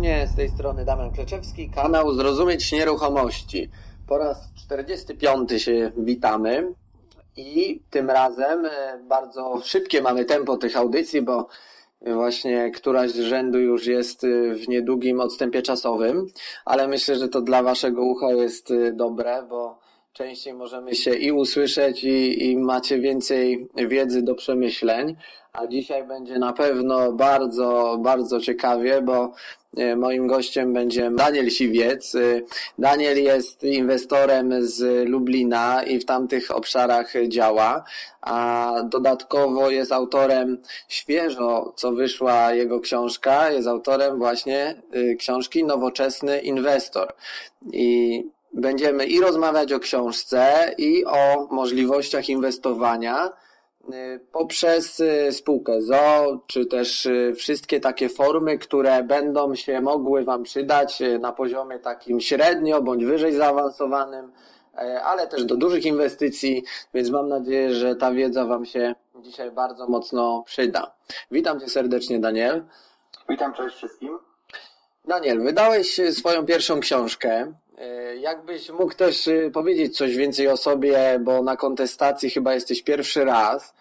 serdecznie, z tej strony Damian Kleczewski, kanał Zrozumieć Nieruchomości. Po rzas 45 się witamy i tym razem e, bardzo szybkie mamy tempo tych audycji, bo właśnie któraś z rzędu już jest e, w niedługim odstępie czasowym, ale myślę, że to dla Waszego ucha jest e, dobre, bo częściej możemy się i usłyszeć i, i macie więcej wiedzy do przemyśleń a dzisiaj będzie na pewno bardzo, bardzo ciekawie, bo e, moim gościem będzie Daniel Siwiec. E, Daniel jest inwestorem z Lublina i w tamtych obszarach działa, a dodatkowo jest autorem świeżo, co wyszła jego książka, jest autorem właśnie e, książki Nowoczesny Inwestor. I będziemy i rozmawiać o książce, i o możliwościach inwestowania, Y, poprzez y, spółkę ZO, czy też y, wszystkie takie formy, które będą się mogły Wam przydać na poziomie takim średnio bądź wyżej zaawansowanym, ale też do dużych inwestycji, więc mam nadzieję, że ta wiedza Wam się dzisiaj bardzo mocno przyda. Witam Cię serdecznie, Daniel. Witam, cześć wszystkim. Daniel, wydałeś swoją pierwszą książkę. Jakbyś mógł też powiedzieć coś więcej o sobie, bo na kontestacji chyba jesteś pierwszy raz.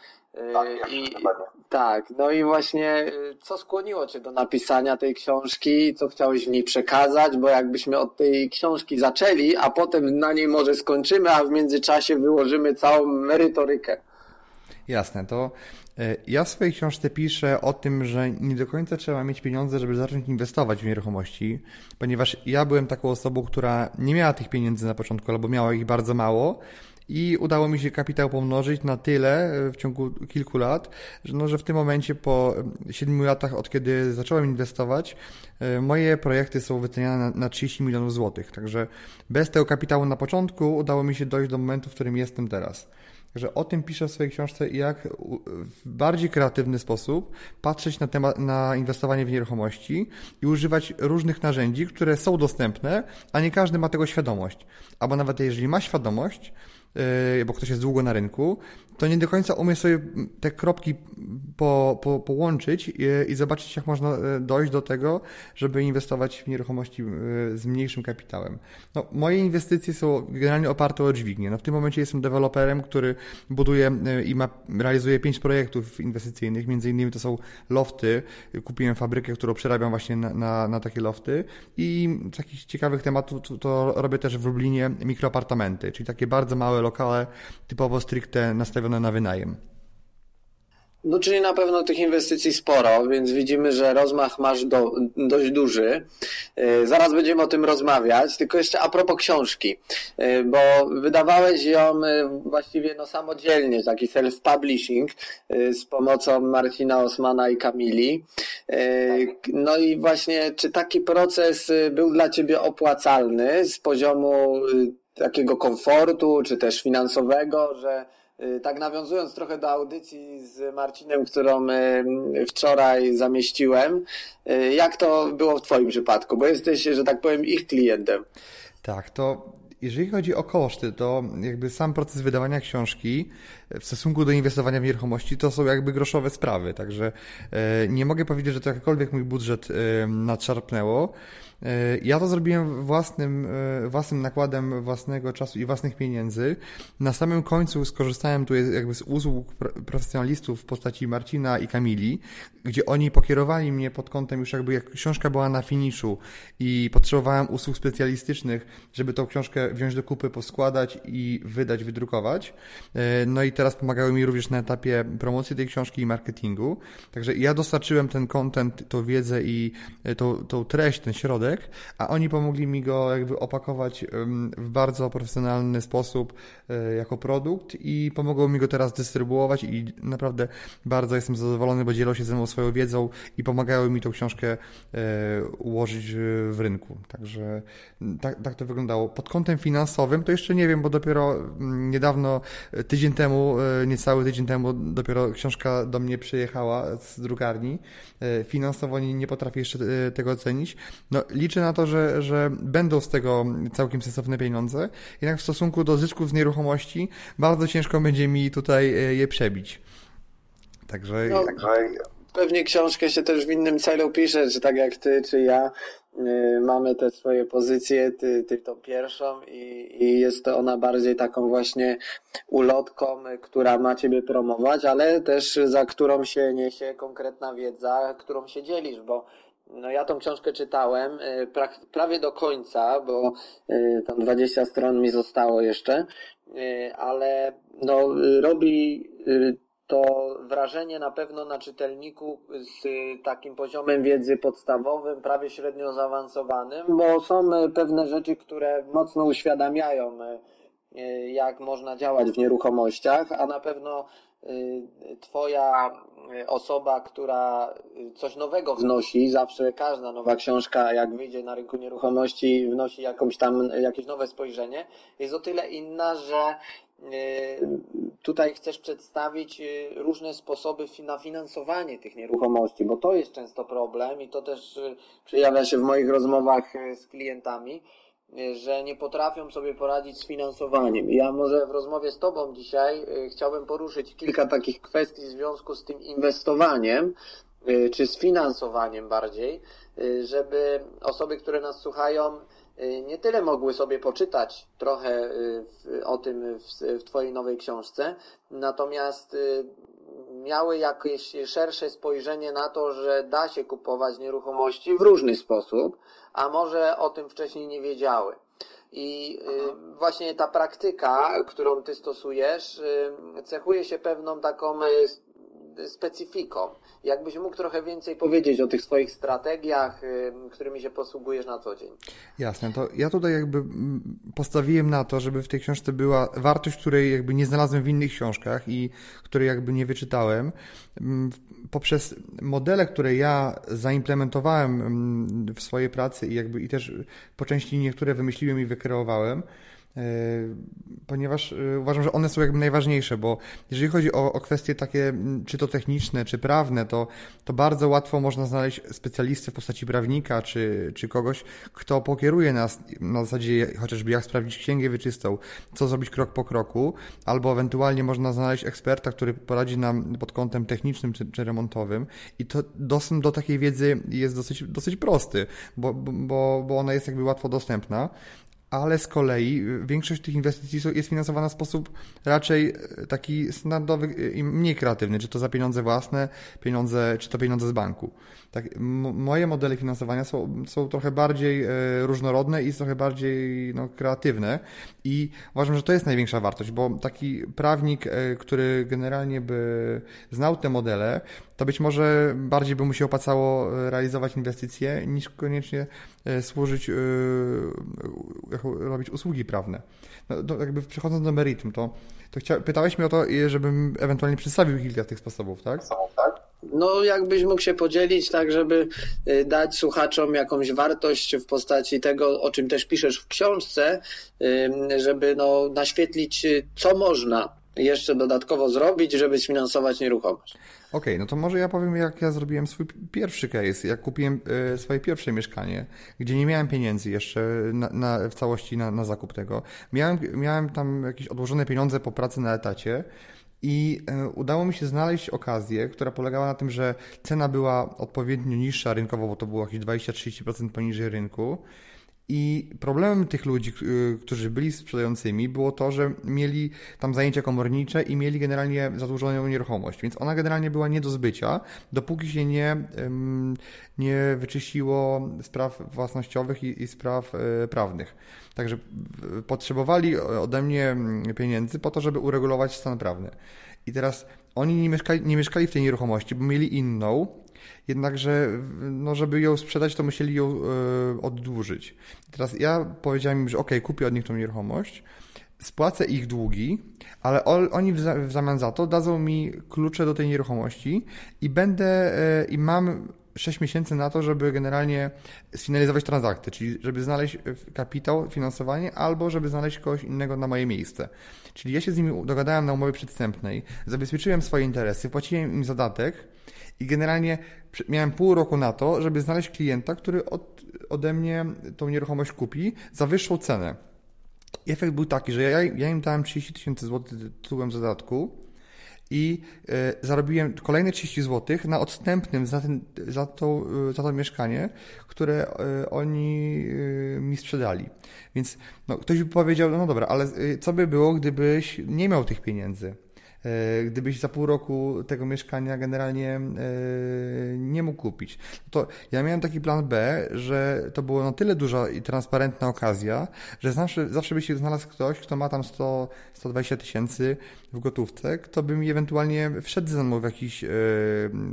Tak, I, tak, no i właśnie y, co skłoniło Cię do napisania tej książki, co chciałeś w niej przekazać, bo jakbyśmy od tej książki zaczęli, a potem na niej może skończymy, a w międzyczasie wyłożymy całą merytorykę. Jasne, to y, ja w swojej książce piszę o tym, że nie do końca trzeba mieć pieniądze, żeby zacząć inwestować w nieruchomości, ponieważ ja byłem taką osobą, która nie miała tych pieniędzy na początku, albo miała ich bardzo mało i udało mi się kapitał pomnożyć na tyle e, w ciągu kilku lat, że, no, że w tym momencie po siedmiu latach od kiedy zacząłem inwestować, e, moje projekty są wyceniane na 30 milionów złotych. Także bez tego kapitału na początku udało mi się dojść do momentu, w którym jestem teraz. Także o tym piszę w swojej książce, jak w bardziej kreatywny sposób patrzeć na temat, na inwestowanie w nieruchomości i używać różnych narzędzi, które są dostępne, a nie każdy ma tego świadomość. Albo nawet jeżeli ma świadomość, bo ktoś jest długo na rynku, to nie do końca umie sobie te kropki po, po, połączyć i, i, zobaczyć, jak można e, dojść do tego, żeby inwestować w nieruchomości z mniejszym kapitałem. No, moje inwestycje są generalnie oparte o dźwignię. No, w tym momencie jestem deweloperem, który buduje i ma, realizuje pięć projektów inwestycyjnych. Między innymi to są lofty. Kupiłem fabrykę, którą przerabiam właśnie na, na, na takie lofty. I takich ciekawych tematów to, to robię też w Lublinie mikroapartamenty, czyli takie bardzo małe lokale, typowo stricte nastawione na wynajem. No, czyli na pewno tych inwestycji sporo, więc widzimy, że rozmach masz do, dość duży. E, zaraz będziemy o tym rozmawiać, tylko jeszcze a propos książki, e, bo wydawałeś ją e, właściwie no samodzielnie, taki self-publishing z pomocą Marcina Osmana i Kamili. No i właśnie, czy taki proces był dla Ciebie opłacalny z poziomu takiego komfortu, czy też finansowego, że Y, tak nawiązując trochę do audycji z Marcinem, którą y, wczoraj zamieściłem, y, jak to było w Twoim przypadku? Bo jesteś, że tak powiem, ich klientem. Tak, to jeżeli chodzi o koszty, to jakby sam proces wydawania książki w stosunku do inwestowania w nieruchomości to są jakby groszowe sprawy, także nie mogę powiedzieć, że to jakkolwiek mój budżet nadszarpnęło. E, ja to zrobiłem własnym, e, własnym nakładem własnego czasu i własnych pieniędzy. Na samym końcu skorzystałem tu jakby z usług profesjonalistów w postaci Marcina i Kamili, gdzie oni pokierowali mnie pod kątem już jakby jak książka była na finiszu i potrzebowałem usług specjalistycznych, żeby tą książkę wziąć do kupy, poskładać i wydać, wydrukować. E, no i teraz pomagały mi również na etapie promocji tej książki i marketingu. Także ja dostarczyłem ten content, tą wiedzę i tą, tą treść, ten środek a oni pomogli mi go jakby opakować w bardzo profesjonalny sposób e, jako produkt i pomogło mi go teraz dystrybuować i naprawdę bardzo jestem zadowolony, bo dzielą się ze mną swoją wiedzą i pomagają mi tą książkę e, ułożyć w rynku. Także tak, tak to wyglądało. Pod kątem finansowym to jeszcze nie wiem, bo dopiero niedawno, tydzień temu, e, niecały tydzień temu dopiero książka do mnie przyjechała z drukarni. Finansowo nie, nie potrafię jeszcze tego ocenić. No, liczę na to, że, że będą z tego całkiem sensowne pieniądze. Jednak w stosunku do zysków z nieruchomości bardzo ciężko będzie mi tutaj e, je przebić. Także... No, także... Pewnie książkę się też w innym celu pisze, czy tak jak ty, czy ja. y, mamy te swoje pozycje, ty, ty tą pierwszą i, i jest to ona bardziej taką właśnie ulotką, która ma ciebie promować, ale też za którą się niesie konkretna wiedza, którą się dzielisz, bo no ja tą książkę czytałem pra, prawie do końca, bo y, tam 20 stron mi zostało jeszcze, ale no robi to wrażenie na pewno na czytelniku z takim poziomem wiedzy podstawowym, prawie średnio zaawansowanym, bo są pewne rzeczy, które mocno uświadamiają, e, jak można działać w nieruchomościach, a na pewno e, Twoja osoba, która coś nowego wnosi, zawsze każda nowa książka, jak wyjdzie na rynku nieruchomości, wnosi jakąś tam, jakieś nowe spojrzenie, jest o tyle inna, że tutaj chcesz przedstawić różne sposoby na finansowanie tych nieruchomości, bo to jest często problem i to też przejawia się w moich rozmowach z klientami, że nie potrafią sobie poradzić z finansowaniem. Ja może w rozmowie z Tobą dzisiaj chciałbym poruszyć kilka takich kwestii w związku z tym inwestowaniem, czy z finansowaniem bardziej, żeby osoby, które nas słuchają, Y, nie tyle mogły sobie poczytać trochę y, o tym w Twojej nowej książce, natomiast y, miały jakieś szersze spojrzenie na to, że da się kupować nieruchomości w różny sposób, a może o tym wcześniej nie wiedziały. I właśnie ta praktyka, którą ty stosujesz, cechuje się pewną taką specyfiką. Jakbyś mógł trochę więcej powiedzieć o tych swoich strategiach, którymi się posługujesz na co dzień. Jasne, to ja tutaj jakby mm, postawiłem na to, żeby w tej książce była wartość, której jakby nie znalazłem w innych książkach i której jakby nie wyczytałem. Mm, poprzez modele, które ja zaimplementowałem mm, w swojej pracy i jakby i też po części niektóre wymyśliłem i wykreowałem, ponieważ e, uważam, że one są jakby najważniejsze, bo jeżeli chodzi o, o kwestie takie, czy to techniczne, czy prawne, to, to bardzo łatwo można znaleźć specjalistę w postaci prawnika, czy, czy kogoś, kto pokieruje nas na zasadzie chociażby jak sprawdzić księgę wieczystą, co zrobić krok po kroku, albo ewentualnie można znaleźć eksperta, który poradzi nam pod kątem technicznym czy, czy remontowym. I to dostęp do takiej wiedzy jest dosyć, dosyć prosty, bo, bo, bo ona jest jakby łatwo dostępna ale z kolei większość tych inwestycji jest finansowana w sposób raczej e, taki standardowy i mniej kreatywny, czy to za pieniądze własne, pieniądze, czy to pieniądze z banku. Tak, moje modele finansowania są, są trochę bardziej różnorodne i trochę bardziej no, kreatywne i uważam, że to jest największa wartość, bo taki prawnik, który generalnie by znał te modele, to być może bardziej by mu się opłacało realizować inwestycje niż koniecznie służyć, robić usługi prawne. No, jakby przechodząc do meritum, to, to chcia, pytałeś mnie o to, żebym ewentualnie przedstawił kilka tych sposobów, tak? Tak. No, jakbyś mógł się podzielić, tak, żeby dać słuchaczom jakąś wartość w postaci tego, o czym też piszesz w książce, żeby no, naświetlić, co można jeszcze dodatkowo zrobić, żeby sfinansować nieruchomość. Okej, okay, no to może ja powiem, jak ja zrobiłem swój pierwszy case, jak kupiłem y, swoje pierwsze mieszkanie, gdzie nie miałem pieniędzy jeszcze na, na, w całości na, na zakup tego. Miałem, miałem tam jakieś odłożone pieniądze po pracy na etacie i e, udało mi się znaleźć okazję, która polegała na tym, że cena była odpowiednio niższa rynkowo, bo to było jakieś 20-30% poniżej rynku. I problemem tych ludzi, którzy byli sprzedającymi, było to, że mieli tam zajęcia komornicze i mieli generalnie zadłużoną nieruchomość, więc ona generalnie była nie do zbycia, dopóki się nie, nie wyczyściło spraw własnościowych i, i spraw e, prawnych. Także potrzebowali ode mnie pieniędzy po to, żeby uregulować stan prawny. I teraz oni nie mieszkali, nie mieszkali w tej nieruchomości, bo mieli inną, jednakże, no, żeby ją sprzedać, to musieli ją y, oddłużyć. Teraz ja powiedziałem im, że ok, kupię od nich tą nieruchomość, spłacę ich długi, ale oni w zamian za to dadzą mi klucze do tej nieruchomości i będę, y, i mam 6 miesięcy na to, żeby generalnie sfinalizować transakcję, czyli żeby znaleźć kapitał, finansowanie, albo żeby znaleźć kogoś innego na moje miejsce. Czyli ja się z nimi dogadałem na umowie przedstępnej, zabezpieczyłem swoje interesy, płaciłem im zadatek i generalnie miałem pół roku na to, żeby znaleźć klienta, który od, ode mnie tą nieruchomość kupi za wyższą cenę. I efekt był taki, że ja, ja im dałem 30 tysięcy złotych tytułem zadatku, i e, zarobiłem kolejne 30 zł na odstępnym za, ten, za, to, e, za to mieszkanie, które e, oni mi sprzedali. Więc no, ktoś by powiedział, no dobra, ale co by było, gdybyś nie miał tych pieniędzy? E, gdybyś za pół roku tego mieszkania generalnie e, nie mógł kupić. To ja miałem taki plan B, że to było na tyle duża i transparentna okazja, że zawsze, zawsze by się znalazł ktoś, kto ma tam 100, 120 tysięcy w gotówce, kto by mi ewentualnie wszedł ze mną w jakiś e,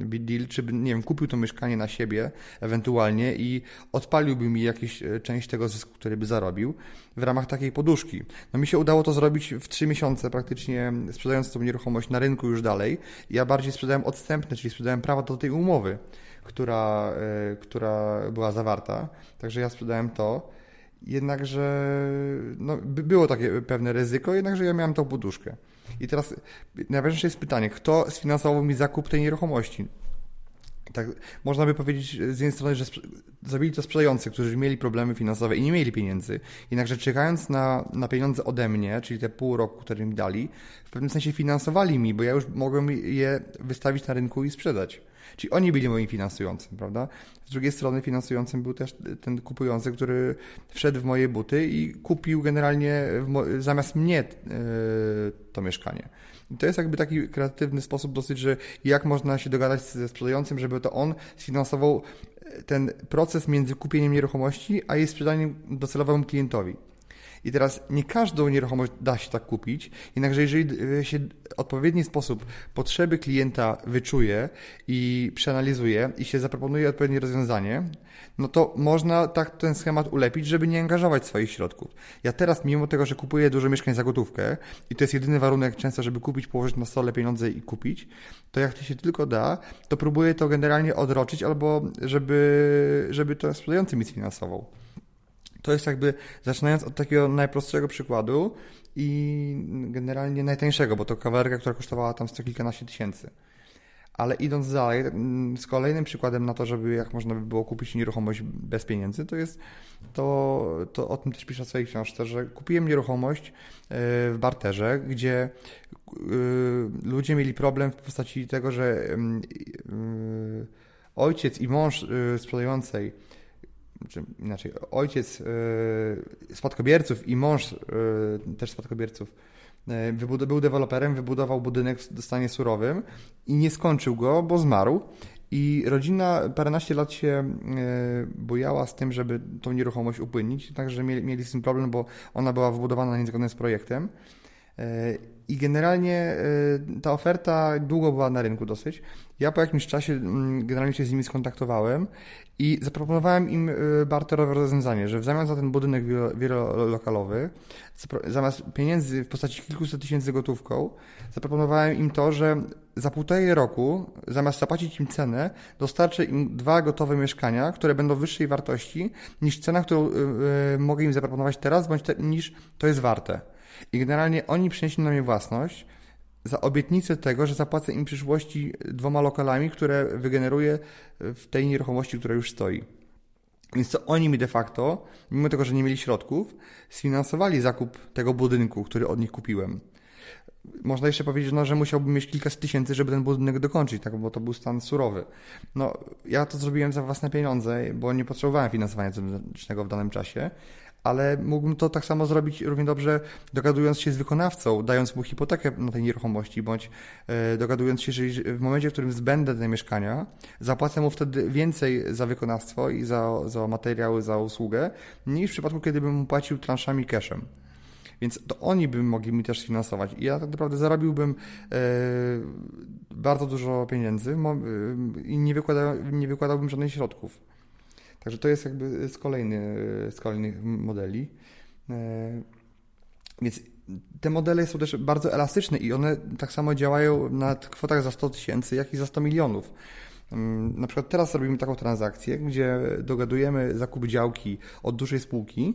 deal, czy by, nie wiem, kupił to mieszkanie na siebie ewentualnie i odpaliłby mi jakąś część tego zysku, który by zarobił w ramach takiej poduszki. No mi się udało to zrobić w trzy miesiące praktycznie sprzedając tą nieruchomość na rynku już dalej. Ja bardziej sprzedałem odstępne, czyli sprzedałem prawo do tej umowy, która, e, która była zawarta. Także ja sprzedałem to. Jednakże no, było takie pewne ryzyko, jednakże ja miałem tą poduszkę. I teraz najważniejsze jest pytanie, kto sfinansował mi zakup tej nieruchomości? Tak, można by powiedzieć z jednej strony, że zrobili to sprzedający, którzy mieli problemy finansowe i nie mieli pieniędzy. Jednakże czekając na, na pieniądze ode mnie, czyli te pół roku, które mi dali, w pewnym sensie finansowali mi, bo ja już mogłem je wystawić na rynku i sprzedać. Czyli oni byli moim finansującym, prawda? Z drugiej strony finansującym był też ten kupujący, który wszedł w moje buty i kupił generalnie zamiast mnie yy, to mieszkanie. I to jest jakby taki kreatywny sposób dosyć, że jak można się dogadać ze sprzedającym, żeby to on sfinansował e, ten proces między kupieniem nieruchomości, a jej sprzedaniem docelowemu klientowi. I teraz nie każdą nieruchomość da się tak kupić, jednakże jeżeli e, się w odpowiedni sposób potrzeby klienta wyczuje i przeanalizuje i się zaproponuje odpowiednie rozwiązanie, no to można tak ten schemat ulepić, żeby nie angażować swoich środków. Ja teraz, mimo tego, że kupuję dużo mieszkań za gotówkę i to jest jedyny warunek często, żeby kupić, położyć na stole pieniądze i kupić, to jak to się tylko da, to próbuję to generalnie odroczyć albo żeby, żeby to sprzedający mi sfinansował. To jest jakby, zaczynając od takiego najprostszego przykładu i generalnie najtańszego, bo to kawalerka, która kosztowała tam sto kilkanaście tysięcy. Ale idąc dalej, mm, z kolejnym przykładem na to, żeby jak można by było kupić nieruchomość bez pieniędzy, to jest to, to o tym też piszę w swojej książce, że kupiłem nieruchomość e, w barterze, gdzie e, ludzie mieli problem w postaci tego, że mm, e, ojciec i mąż sprzedającej czy inaczej, ojciec spadkobierców i mąż też spadkobierców E, był deweloperem, wybudował budynek w stanie surowym i nie skończył go, bo zmarł. I rodzina paręnaście lat się e, bujała z tym, żeby tą nieruchomość upłynnić, także mieli, mieli z tym problem, bo ona była wybudowana niezgodnie z projektem. E, I generalnie ta oferta długo była na rynku dosyć. Ja po jakimś czasie mm, generalnie się z nimi skontaktowałem i zaproponowałem im y, barterowe rozwiązanie, że w zamian za ten budynek wielolokalowy, zamiast pieniędzy w postaci kilkuset tysięcy gotówką, zaproponowałem im to, że za półtorej roku, zamiast zapłacić im cenę, dostarczę im dwa gotowe mieszkania, które będą wyższej wartości niż cena, którą y, mogę im zaproponować teraz, bądź te, niż to jest warte. I generalnie oni przynieśli na mnie własność, za obietnicę tego, że zapłacę im w przyszłości dwoma lokalami, które wygeneruję w tej nieruchomości, która już stoi. Więc to oni mi de facto, mimo tego, że nie mieli środków, sfinansowali zakup tego budynku, który od nich kupiłem. Można jeszcze powiedzieć, no, że musiałbym mieć kilkaset tysięcy, żeby ten budynek dokończyć, tak, bo to był stan surowy. No, ja to zrobiłem za własne pieniądze, bo nie potrzebowałem finansowania zewnętrznego w danym czasie, ale mógłbym to tak samo zrobić równie dobrze, dogadując się z wykonawcą, dając mu hipotekę na tej nieruchomości, bądź e, dogadując się, że w momencie, w którym zbędę te mieszkania, zapłacę mu wtedy więcej za wykonawstwo i za, za materiały, za usługę, niż w przypadku, kiedy bym mu płacił transzami cashem. Więc to oni by mogli mi też finansować. I ja tak naprawdę zarobiłbym e, bardzo dużo pieniędzy e, i nie, wykłada, nie wykładałbym żadnych środków. Także to jest jakby z, kolejny, z kolejnych modeli. E, więc te modele są też bardzo elastyczne i one tak samo działają na kwotach za 100 tysięcy, jak i za 100 milionów. Mm, na przykład teraz robimy taką transakcję, gdzie dogadujemy zakup działki od dużej spółki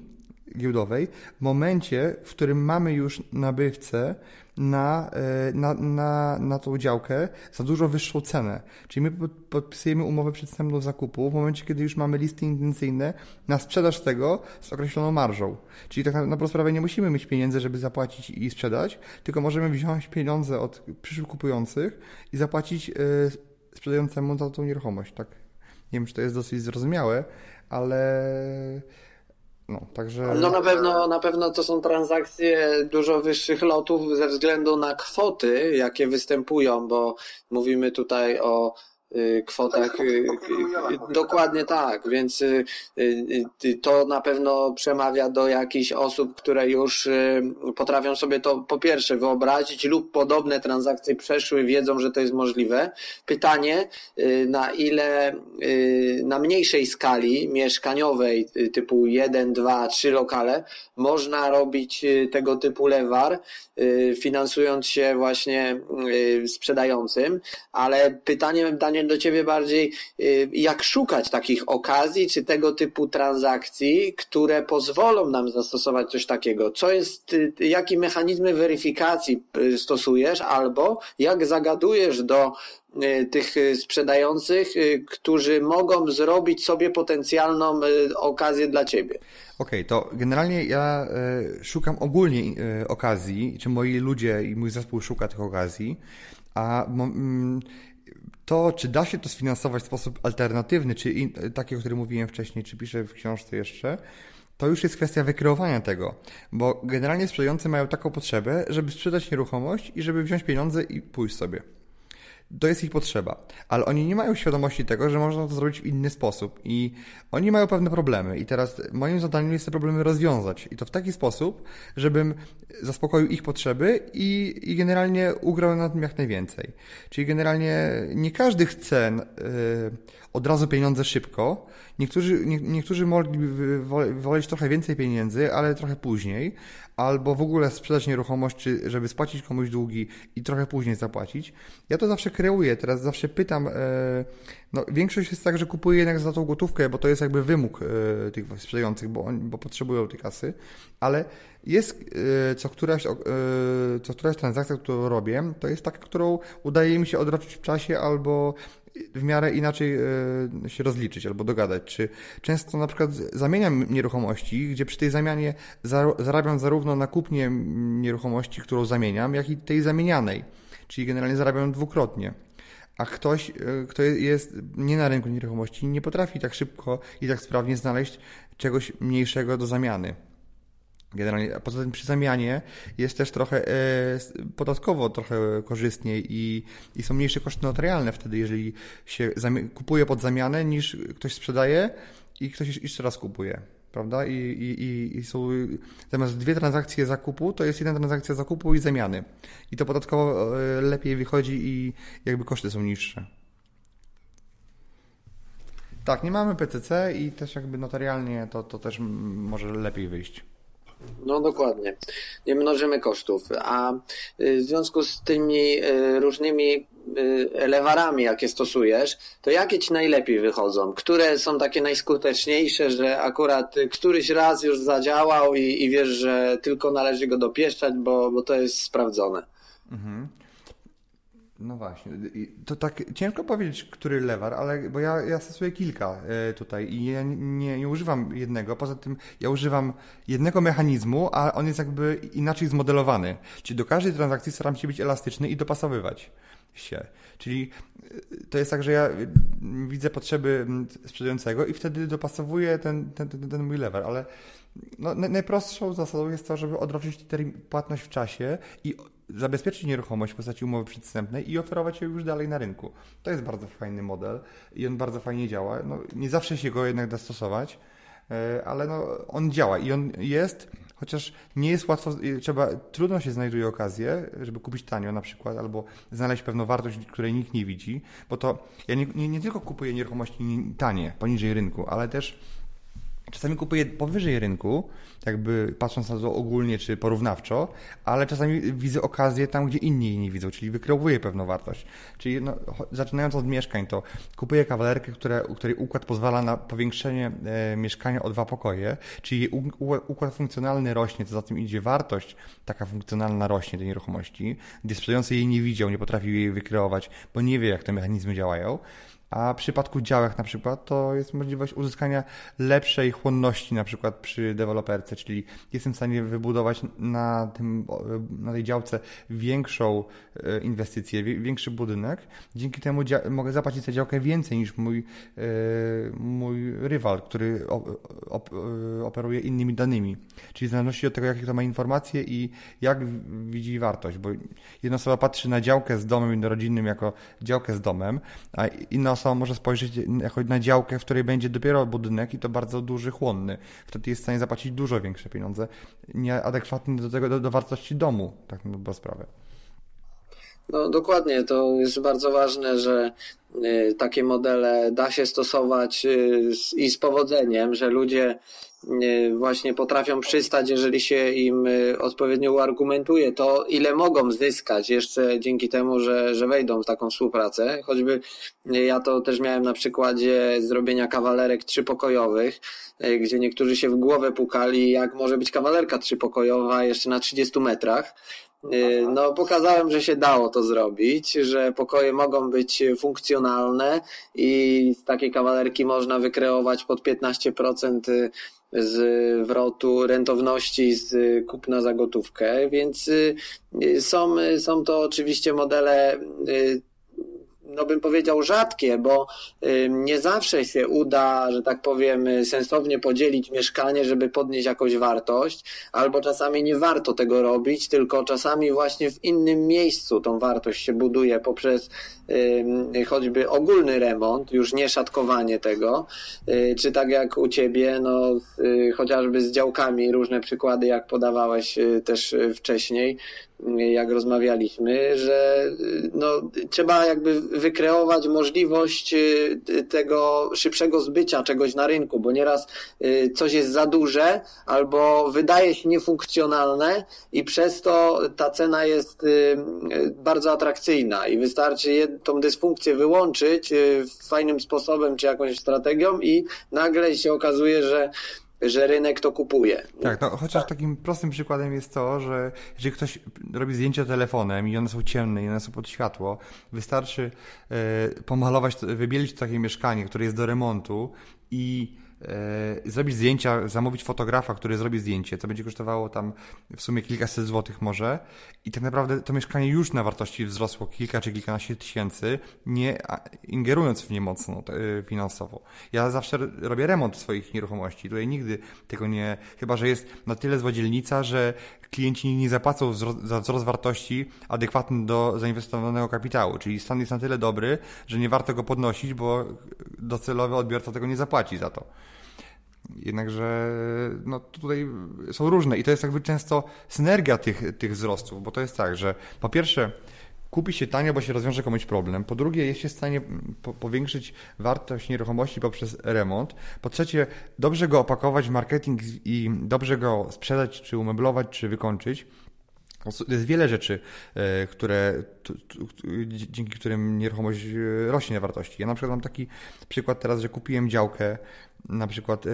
giełdowej w momencie, w którym mamy już nabywcę na, e, na, na, na tą działkę za dużo wyższą cenę. Czyli my podpisujemy umowę przedstępną zakupu w momencie, kiedy już mamy listy intencyjne na sprzedaż tego z określoną marżą. Czyli tak na, na sprawę nie musimy mieć pieniędzy, żeby zapłacić i sprzedać, tylko możemy wziąć pieniądze od przyszłych kupujących i zapłacić yy, sprzedającemu za tą nieruchomość. Tak. Nie wiem, czy to jest dosyć zrozumiałe, ale no, także... no na pewno, na pewno to są transakcje dużo wyższych lotów ze względu na kwoty, jakie występują, bo mówimy tutaj o kwotach. Y, y, dokładnie tak, więc to na pewno przemawia do jakichś osób, które już potrafią sobie to po pierwsze wyobrazić lub podobne transakcje przeszły, wiedzą, że to jest możliwe. Pytanie, na ile na mniejszej skali mieszkaniowej, typu 1, 2, 3 lokale, można robić tego typu lewar, finansując się właśnie sprzedającym, ale pytanie, pytanie do Ciebie bardziej, y, jak szukać takich okazji, czy tego typu transakcji, które pozwolą nam zastosować coś takiego. Co jest, y, jakie mechanizmy weryfikacji y, stosujesz, albo jak zagadujesz do tych sprzedających, którzy mogą zrobić sobie potencjalną okazję dla Ciebie. Okej, okay, to generalnie ja szukam ogólnie okazji, czy moi ludzie i mój zespół szuka tych okazji, a mm, to, czy da się to sfinansować w sposób alternatywny, czy in, taki, o którym mówiłem wcześniej, czy piszę w książce jeszcze, to już jest kwestia wykreowania tego, bo generalnie sprzedający mają taką potrzebę, żeby sprzedać nieruchomość i żeby wziąć pieniądze i pójść sobie to jest ich potrzeba. Ale oni nie mają świadomości tego, że można to zrobić w inny sposób i oni mają pewne problemy i teraz moim zadaniem jest te problemy rozwiązać i to w taki sposób, żebym zaspokoił ich potrzeby i, i generalnie ugrał na tym jak najwięcej. Czyli generalnie nie każdy chce yy, od razu pieniądze szybko. Niektórzy, nie, niektórzy mogliby woleć trochę więcej pieniędzy, ale trochę później, albo w ogóle sprzedać nieruchomość, czy żeby spłacić komuś długi i trochę później zapłacić. Ja to zawsze kreuję, teraz zawsze pytam, e, no większość jest tak, że kupuję jednak za tą gotówkę, bo to jest jakby wymóg e, tych sprzedających, bo, oni, bo potrzebują tej kasy, ale jest e, co któraś, co któraś transakcja, którą robię, to jest taka, którą udaje mi się odroczyć w czasie albo w miarę inaczej e, się rozliczyć albo dogadać. Czy często na przykład zamieniam nieruchomości, gdzie przy tej zamianie zarabiam zarówno na kupnie nieruchomości, którą zamieniam, jak i tej zamienianej. Czyli generalnie zarabiam dwukrotnie. A ktoś, e, kto jest nie na rynku nieruchomości, nie potrafi tak szybko i tak sprawnie znaleźć czegoś mniejszego do zamiany. Generalnie, a poza tym przy zamianie jest też trochę e, podatkowo trochę korzystniej i, i są mniejsze koszty notarialne wtedy, jeżeli się kupuje pod zamianę niż ktoś sprzedaje i ktoś jeszcze raz kupuje. Prawda? I, i, i są zamiast dwie transakcje zakupu, to jest jedna transakcja zakupu i zamiany. I to podatkowo e, lepiej wychodzi i jakby koszty są niższe. Tak, nie mamy PCC i też jakby notarialnie to, to też może lepiej wyjść. No dokładnie. Nie mnożymy kosztów. A y, w związku z tymi y, różnymi y, lewarami, jakie stosujesz, to jakie ci najlepiej wychodzą? Które są takie najskuteczniejsze, że akurat któryś raz już zadziałał i, i wiesz, że tylko należy go dopieszczać, bo, bo to jest sprawdzone? Mhm. No właśnie. To tak ciężko powiedzieć, który lewar, ale bo ja, ja stosuję kilka e, tutaj i ja nie, nie używam jednego. Poza tym ja używam jednego mechanizmu, a on jest jakby inaczej zmodelowany. Czyli do każdej transakcji staram się być elastyczny i dopasowywać się. Czyli e, to jest tak, że ja widzę potrzeby sprzedającego i wtedy dopasowuję ten, ten, ten, ten mój lewar, ale no, najprostszą zasadą jest to, żeby odroczyć płatność w czasie i zabezpieczyć nieruchomość w postaci umowy przedstępnej i oferować ją już dalej na rynku. To jest bardzo fajny model i on bardzo fajnie działa. No, nie zawsze się go jednak da stosować, e, ale no, on działa i on jest, chociaż nie jest łatwo, trzeba, trudno się znajduje okazję, żeby kupić tanio na przykład, albo znaleźć pewną wartość, której nikt nie widzi, bo to ja nie, nie, nie tylko kupuję nieruchomości tanie, poniżej rynku, ale też Czasami kupuję powyżej rynku, jakby patrząc na to ogólnie czy porównawczo, ale czasami widzę okazję tam, gdzie inni jej nie widzą, czyli wykreowuję pewną wartość. Czyli no, zaczynając od mieszkań, to kupuję kawalerkę, która, u której układ pozwala na powiększenie e, mieszkania o dwa pokoje, czyli u, u, układ funkcjonalny rośnie, co za tym idzie wartość taka funkcjonalna rośnie tej nieruchomości, gdzie sprzedający jej nie widział, nie potrafił jej wykreować, bo nie wie, jak te mechanizmy działają. A w przypadku działek na przykład to jest możliwość uzyskania lepszej chłonności na przykład przy deweloperce, czyli jestem w stanie wybudować na, tym, na tej działce większą e, inwestycję, większy budynek. Dzięki temu mogę zapłacić za działkę więcej niż mój, e, mój rywal, który e, operuje innymi danymi. Czyli w zależności od tego, jakie to ma informacje i jak widzi wartość, bo jedna osoba patrzy na działkę z domem jednorodzinnym jako działkę z domem, a inna osoba może spojrzeć na działkę, w której będzie dopiero budynek i to bardzo duży, chłonny. Wtedy jest w stanie zapłacić dużo większe pieniądze, nieadekwatne do tego, do, do wartości domu, tak na sprawę. No dokładnie, to jest bardzo ważne, że y, takie modele da się stosować y, i z powodzeniem, że ludzie właśnie potrafią przystać, jeżeli się im y, odpowiednio uargumentuje to, ile mogą zyskać jeszcze dzięki temu, że, że wejdą w taką współpracę. Choćby y, ja to też miałem na przykładzie zrobienia kawalerek trzypokojowych, y, gdzie niektórzy się w głowę pukali, jak może być kawalerka trzypokojowa jeszcze na 30 metrach. No, pokazałem, że się dało to zrobić, że pokoje mogą być funkcjonalne i z takiej kawalerki można wykreować pod 15% zwrotu rentowności z kupna za gotówkę, więc y, są, są to oczywiście modele y, no bym powiedział rzadkie, bo nie zawsze się uda, że tak powiem, sensownie podzielić mieszkanie, żeby podnieść jakąś wartość, albo czasami nie warto tego robić, tylko czasami właśnie w innym miejscu tą wartość się buduje poprzez choćby ogólny remont, już nie szatkowanie tego, y, czy tak jak u Ciebie, no y, chociażby z działkami, różne przykłady, jak podawałeś y, też wcześniej, jak rozmawialiśmy, że no, trzeba jakby wykreować możliwość tego szybszego zbycia czegoś na rynku, bo nieraz coś jest za duże albo wydaje się niefunkcjonalne i przez to ta cena jest bardzo atrakcyjna i wystarczy tą dysfunkcję wyłączyć y, fajnym sposobem czy jakąś strategią i nagle się okazuje, że że rynek to kupuje. Tak, no chociaż tak. takim prostym przykładem jest to, że jeżeli ktoś robi zdjęcia telefonem i one są ciemne i one są pod światło, wystarczy y, pomalować, wybielić takie mieszkanie, które jest do remontu i E, zrobić zdjęcia, zamówić fotografa, który zrobi zdjęcie, to będzie kosztowało tam w sumie kilkaset złotych może i tak naprawdę to mieszkanie już na wartości wzrosło kilka czy kilkanaście tysięcy, nie ingerując w nie mocno e, finansowo. Ja zawsze robię remont swoich nieruchomości, tutaj nigdy tego nie, chyba że jest na tyle zła dzielnica, że klienci nie zapłacą za wzrost wartości adekwatny do zainwestowanego kapitału, czyli stan jest na tyle dobry, że nie warto go podnosić, bo docelowy odbiorca tego nie zapłaci za to. Jednakże no, tutaj są różne i to jest jakby często synergia tych, tych wzrostów, bo to jest tak, że po pierwsze kupi się tanio, bo się rozwiąże komuś problem. Po drugie, jest się w stanie po powiększyć wartość nieruchomości poprzez remont. Po trzecie, dobrze go opakować w marketing i dobrze go sprzedać, czy umeblować, czy wykończyć. Jest wiele rzeczy, e, które, dzięki którym nieruchomość e, rośnie na wartości. Ja na przykład mam taki przykład teraz, że kupiłem działkę na przykład e,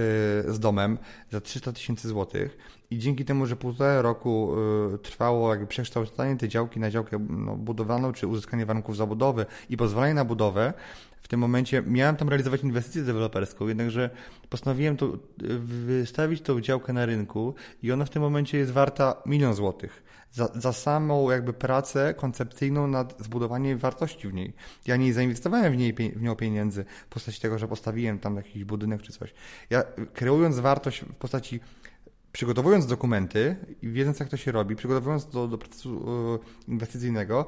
z domem za 300 tysięcy złotych i dzięki temu, że półtora roku trwało jakby przekształcenie tej działki na działkę no, budowlaną, czy uzyskanie warunków zabudowy i pozwolenie na budowę, w tym momencie miałem tam realizować inwestycję deweloperską, jednakże postanowiłem to, wystawić tą działkę na rynku i ona w tym momencie jest warta milion złotych za, za samą jakby pracę koncepcyjną nad zbudowaniem wartości w niej. Ja nie zainwestowałem w, niej, w nią pieniędzy w postaci tego, że postawiłem tam jakiś budynek czy coś. Ja kreując wartość w postaci przygotowując dokumenty i wiedząc jak to się robi, przygotowując do, do procesu e, inwestycyjnego,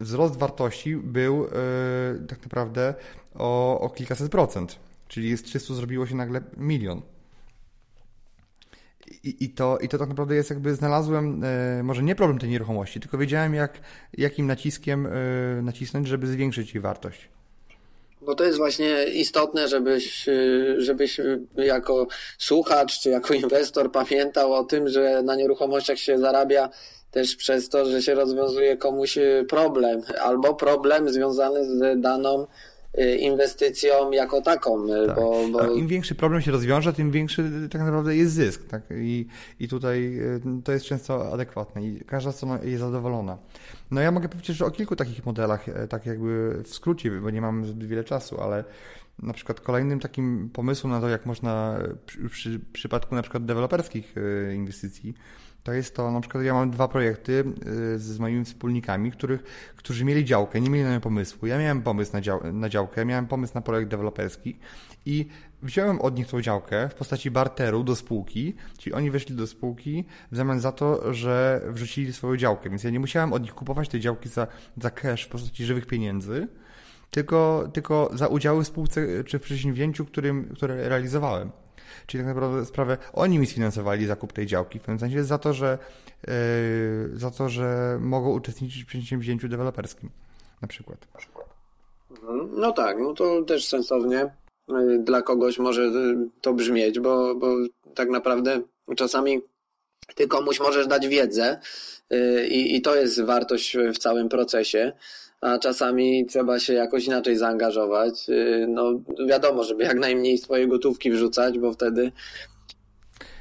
wzrost wartości był yy, tak naprawdę o, o kilkaset procent. Czyli z 300 zrobiło się nagle milion. I, i, to, I to tak naprawdę jest jakby znalazłem, e, może nie problem tej nieruchomości, tylko wiedziałem jak, jakim naciskiem e, nacisnąć, żeby zwiększyć jej wartość. Bo to jest właśnie istotne, żebyś, żebyś jako słuchacz czy jako inwestor pamiętał o tym, że na nieruchomościach się zarabia też przez to, że się rozwiązuje komuś problem, albo problem związany z daną y, inwestycją jako taką. Y, tak. Bo, bo... Im większy problem się rozwiąże, tym większy tak naprawdę jest zysk. Tak? I, I tutaj y, to jest często adekwatne i każda strona jest zadowolona. No ja mogę powiedzieć że o kilku takich modelach, tak jakby w skrócie, bo nie mam zbyt wiele czasu, ale na przykład kolejnym takim pomysłem na to, jak można przy, przy przypadku na przykład deweloperskich inwestycji to jest to, na przykład ja mam dwa projekty y, z moimi wspólnikami, których, którzy mieli działkę, nie mieli na nią pomysłu. Ja miałem pomysł na, dział, na działkę, miałem pomysł na projekt deweloperski i wziąłem od nich tą działkę w postaci barteru do spółki, czyli oni weszli do spółki w zamian za to, że wrzucili swoją działkę, więc ja nie musiałem od nich kupować tej działki za, za cash w postaci żywych pieniędzy, tylko, tylko za udziały w spółce czy w przedsięwzięciu, którym, które realizowałem. Czyli tak naprawdę sprawę oni mi sfinansowali zakup tej działki, w pewnym sensie za to, że, yy, za to, że mogą uczestniczyć w przedsięwzięciu deweloperskim na przykład. No tak, no to też sensownie yy, dla kogoś może yy, to brzmieć, bo, bo tak naprawdę czasami ty komuś możesz dać wiedzę i, i to jest wartość w całym procesie a czasami trzeba się jakoś inaczej zaangażować. Y, no wiadomo, żeby jak najmniej swojej gotówki wrzucać, bo wtedy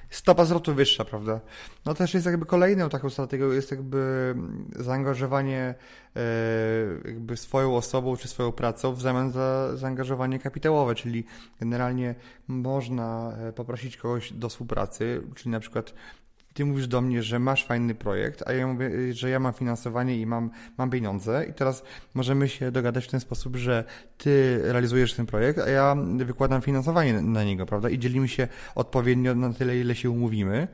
stopa zwrotu wyższa, prawda? No też jest jakby kolejną taką strategią jest jakby zaangażowanie e, jakby swoją osobą czy swoją pracą w zamian za zaangażowanie kapitałowe, czyli generalnie można e, poprosić kogoś do współpracy, czyli na przykład ty mówisz do mnie, że masz fajny projekt, a ja mówię, że ja mam finansowanie i mam, mam pieniądze i teraz możemy się dogadać w ten sposób, że ty realizujesz ten projekt, a ja wykładam finansowanie na niego, prawda? I dzielimy się odpowiednio na tyle, ile się umówimy.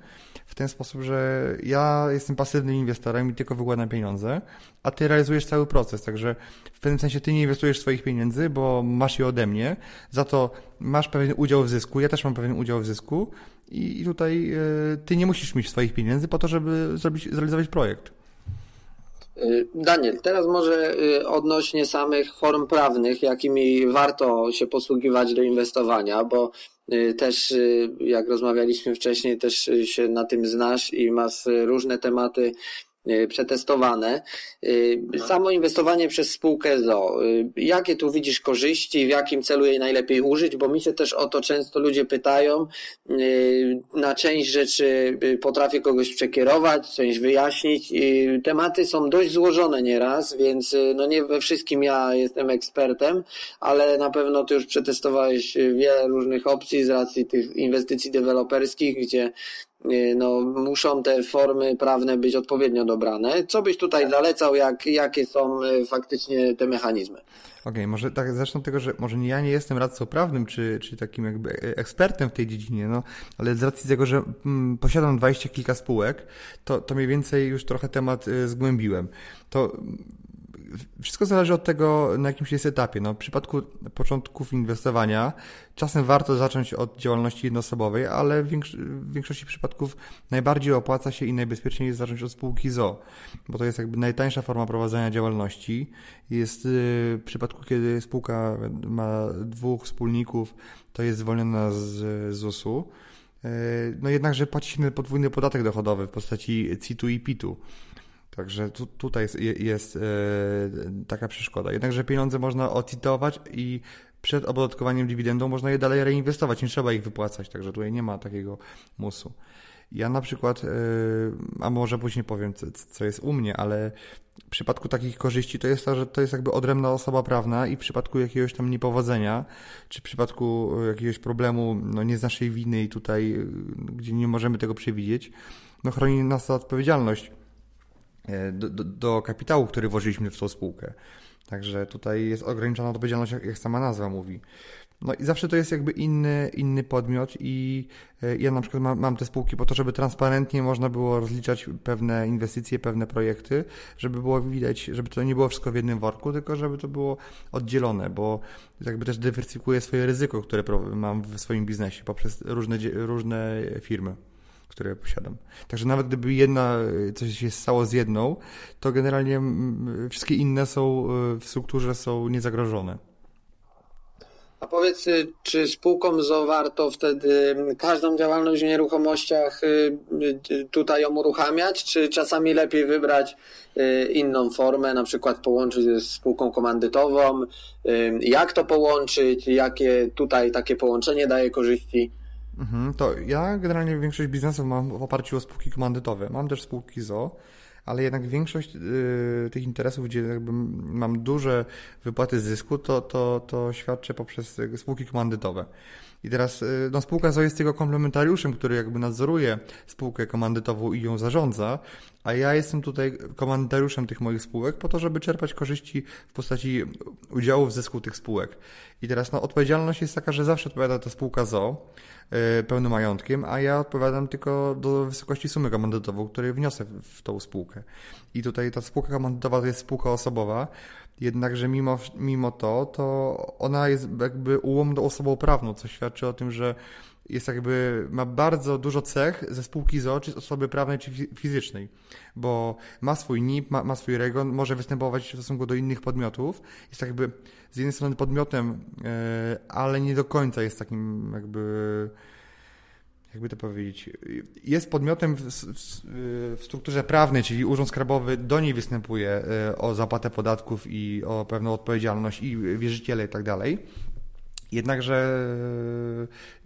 W ten sposób, że ja jestem pasywnym inwestorem i tylko wykładam pieniądze, a ty realizujesz cały proces. Także w pewnym sensie ty nie inwestujesz swoich pieniędzy, bo masz je ode mnie, za to masz pewien udział w zysku, ja też mam pewien udział w zysku i tutaj e, ty nie musisz mieć swoich pieniędzy po to, żeby zrobić, zrealizować projekt. E, Daniel, teraz może e, odnośnie samych form prawnych, jakimi warto się posługiwać do inwestowania, bo też jak rozmawialiśmy wcześniej, też się na tym znasz i masz różne tematy przetestowane. E, samo inwestowanie przez spółkę ZO. E, jakie tu widzisz korzyści, w jakim celu jej najlepiej użyć? Bo mi się też o to często ludzie pytają. Na część rzeczy potrafię kogoś przekierować, część wyjaśnić. Tematy są dość złożone nieraz, więc no nie we wszystkim ja jestem ekspertem, ale na pewno ty już przetestowałeś wiele różnych opcji z racji tych inwestycji deweloperskich, gdzie Y, no, muszą te formy prawne być odpowiednio dobrane. Co byś tutaj zalecał, jak, jakie są y, faktycznie te mechanizmy? Okej, okay, może tak zacznę od tego, że może nie ja nie jestem radcą prawnym, czy, czy takim jakby ekspertem w tej dziedzinie, no, ale z racji tego, że mm, posiadam dwadzieścia kilka spółek, to, to mniej więcej już trochę temat y, zgłębiłem. To wszystko zależy od tego, na jakimś jest etapie. No, w przypadku początków inwestowania czasem warto zacząć od działalności jednoosobowej, ale w, większości przypadków najbardziej opłaca się i najbezpieczniej jest zacząć od spółki ZO, bo to jest jakby najtańsza forma prowadzenia działalności. Jest y, w przypadku, kiedy spółka ma dwóch wspólników, to jest zwolniona z ZUS-u. Y, no jednakże płaci się podwójny podatek dochodowy w postaci CIT-u i PIT-u. Także tu, tutaj jest, jest e, taka przeszkoda. Jednakże pieniądze można ocitować i przed opodatkowaniem dywidendą można je dalej reinwestować, nie trzeba ich wypłacać, także tutaj nie ma takiego musu. Ja na przykład, e, a może później powiem, co, jest u mnie, ale w przypadku takich korzyści to jest to, że to jest jakby odrębna osoba prawna i w przypadku jakiegoś tam niepowodzenia, czy w przypadku jakiegoś problemu, no nie z naszej winy i tutaj, gdzie nie możemy tego przewidzieć, no chroni nas ta odpowiedzialność E, do, do, do, kapitału, który włożyliśmy w tą spółkę. Także tutaj jest ograniczona odpowiedzialność, jak sama nazwa mówi. No i zawsze to jest jakby inny, inny podmiot i e, ja na przykład mam, mam te spółki po to, żeby transparentnie można było rozliczać pewne inwestycje, pewne projekty, żeby było widać, żeby to nie było wszystko w jednym worku, tylko żeby to było oddzielone, bo jakby też dywersyfikuję swoje ryzyko, które mam w swoim biznesie poprzez różne, różne firmy które posiadam. Także nawet gdyby jedna, coś się stało z jedną, to generalnie wszystkie inne są e, w strukturze są niezagrożone. A powiedz, y, czy spółką ZO warto wtedy każdą działalność w nieruchomościach y, y, tutaj ją uruchamiać, czy czasami lepiej wybrać inną formę, na przykład połączyć ze spółką komandytową? Jak to połączyć? Jakie tutaj takie połączenie daje korzyści? Mhm, to ja generalnie większość biznesów mam w oparciu o spółki komandytowe. Mam też spółki ZO, ale jednak większość y, tych interesów, gdzie jakby mam duże wypłaty zysku, to, to, to świadczę poprzez spółki komandytowe. I teraz y, no, spółka ZO jest tylko komplementariuszem, który jakby nadzoruje spółkę komandytową i ją zarządza, a ja jestem tutaj komandytariuszem tych moich spółek po to, żeby czerpać korzyści w postaci udziału w zysku tych spółek. I teraz no, odpowiedzialność jest taka, że zawsze odpowiada ta spółka ZO yy, pełnym majątkiem, a ja odpowiadam tylko do wysokości sumy komandytową, której wniosę w tą spółkę. I tutaj ta spółka komandytowa to jest spółka osobowa, Jednakże mimo, mimo to, to ona jest jakby ułomną osobą prawną, co świadczy o tym, że jest jakby, ma bardzo dużo cech ze spółki z osoby prawnej, czy fizycznej, bo ma swój NIP, ma, ma swój REGON, może występować w stosunku do innych podmiotów. Jest jakby z jednej strony podmiotem, e, ale nie do końca jest takim jakby jakby to powiedzieć, jest podmiotem w, w, w, strukturze prawnej, czyli Urząd Skarbowy do niej występuje e, o zapłatę podatków i o pewną odpowiedzialność i wierzyciele i tak dalej. Jednakże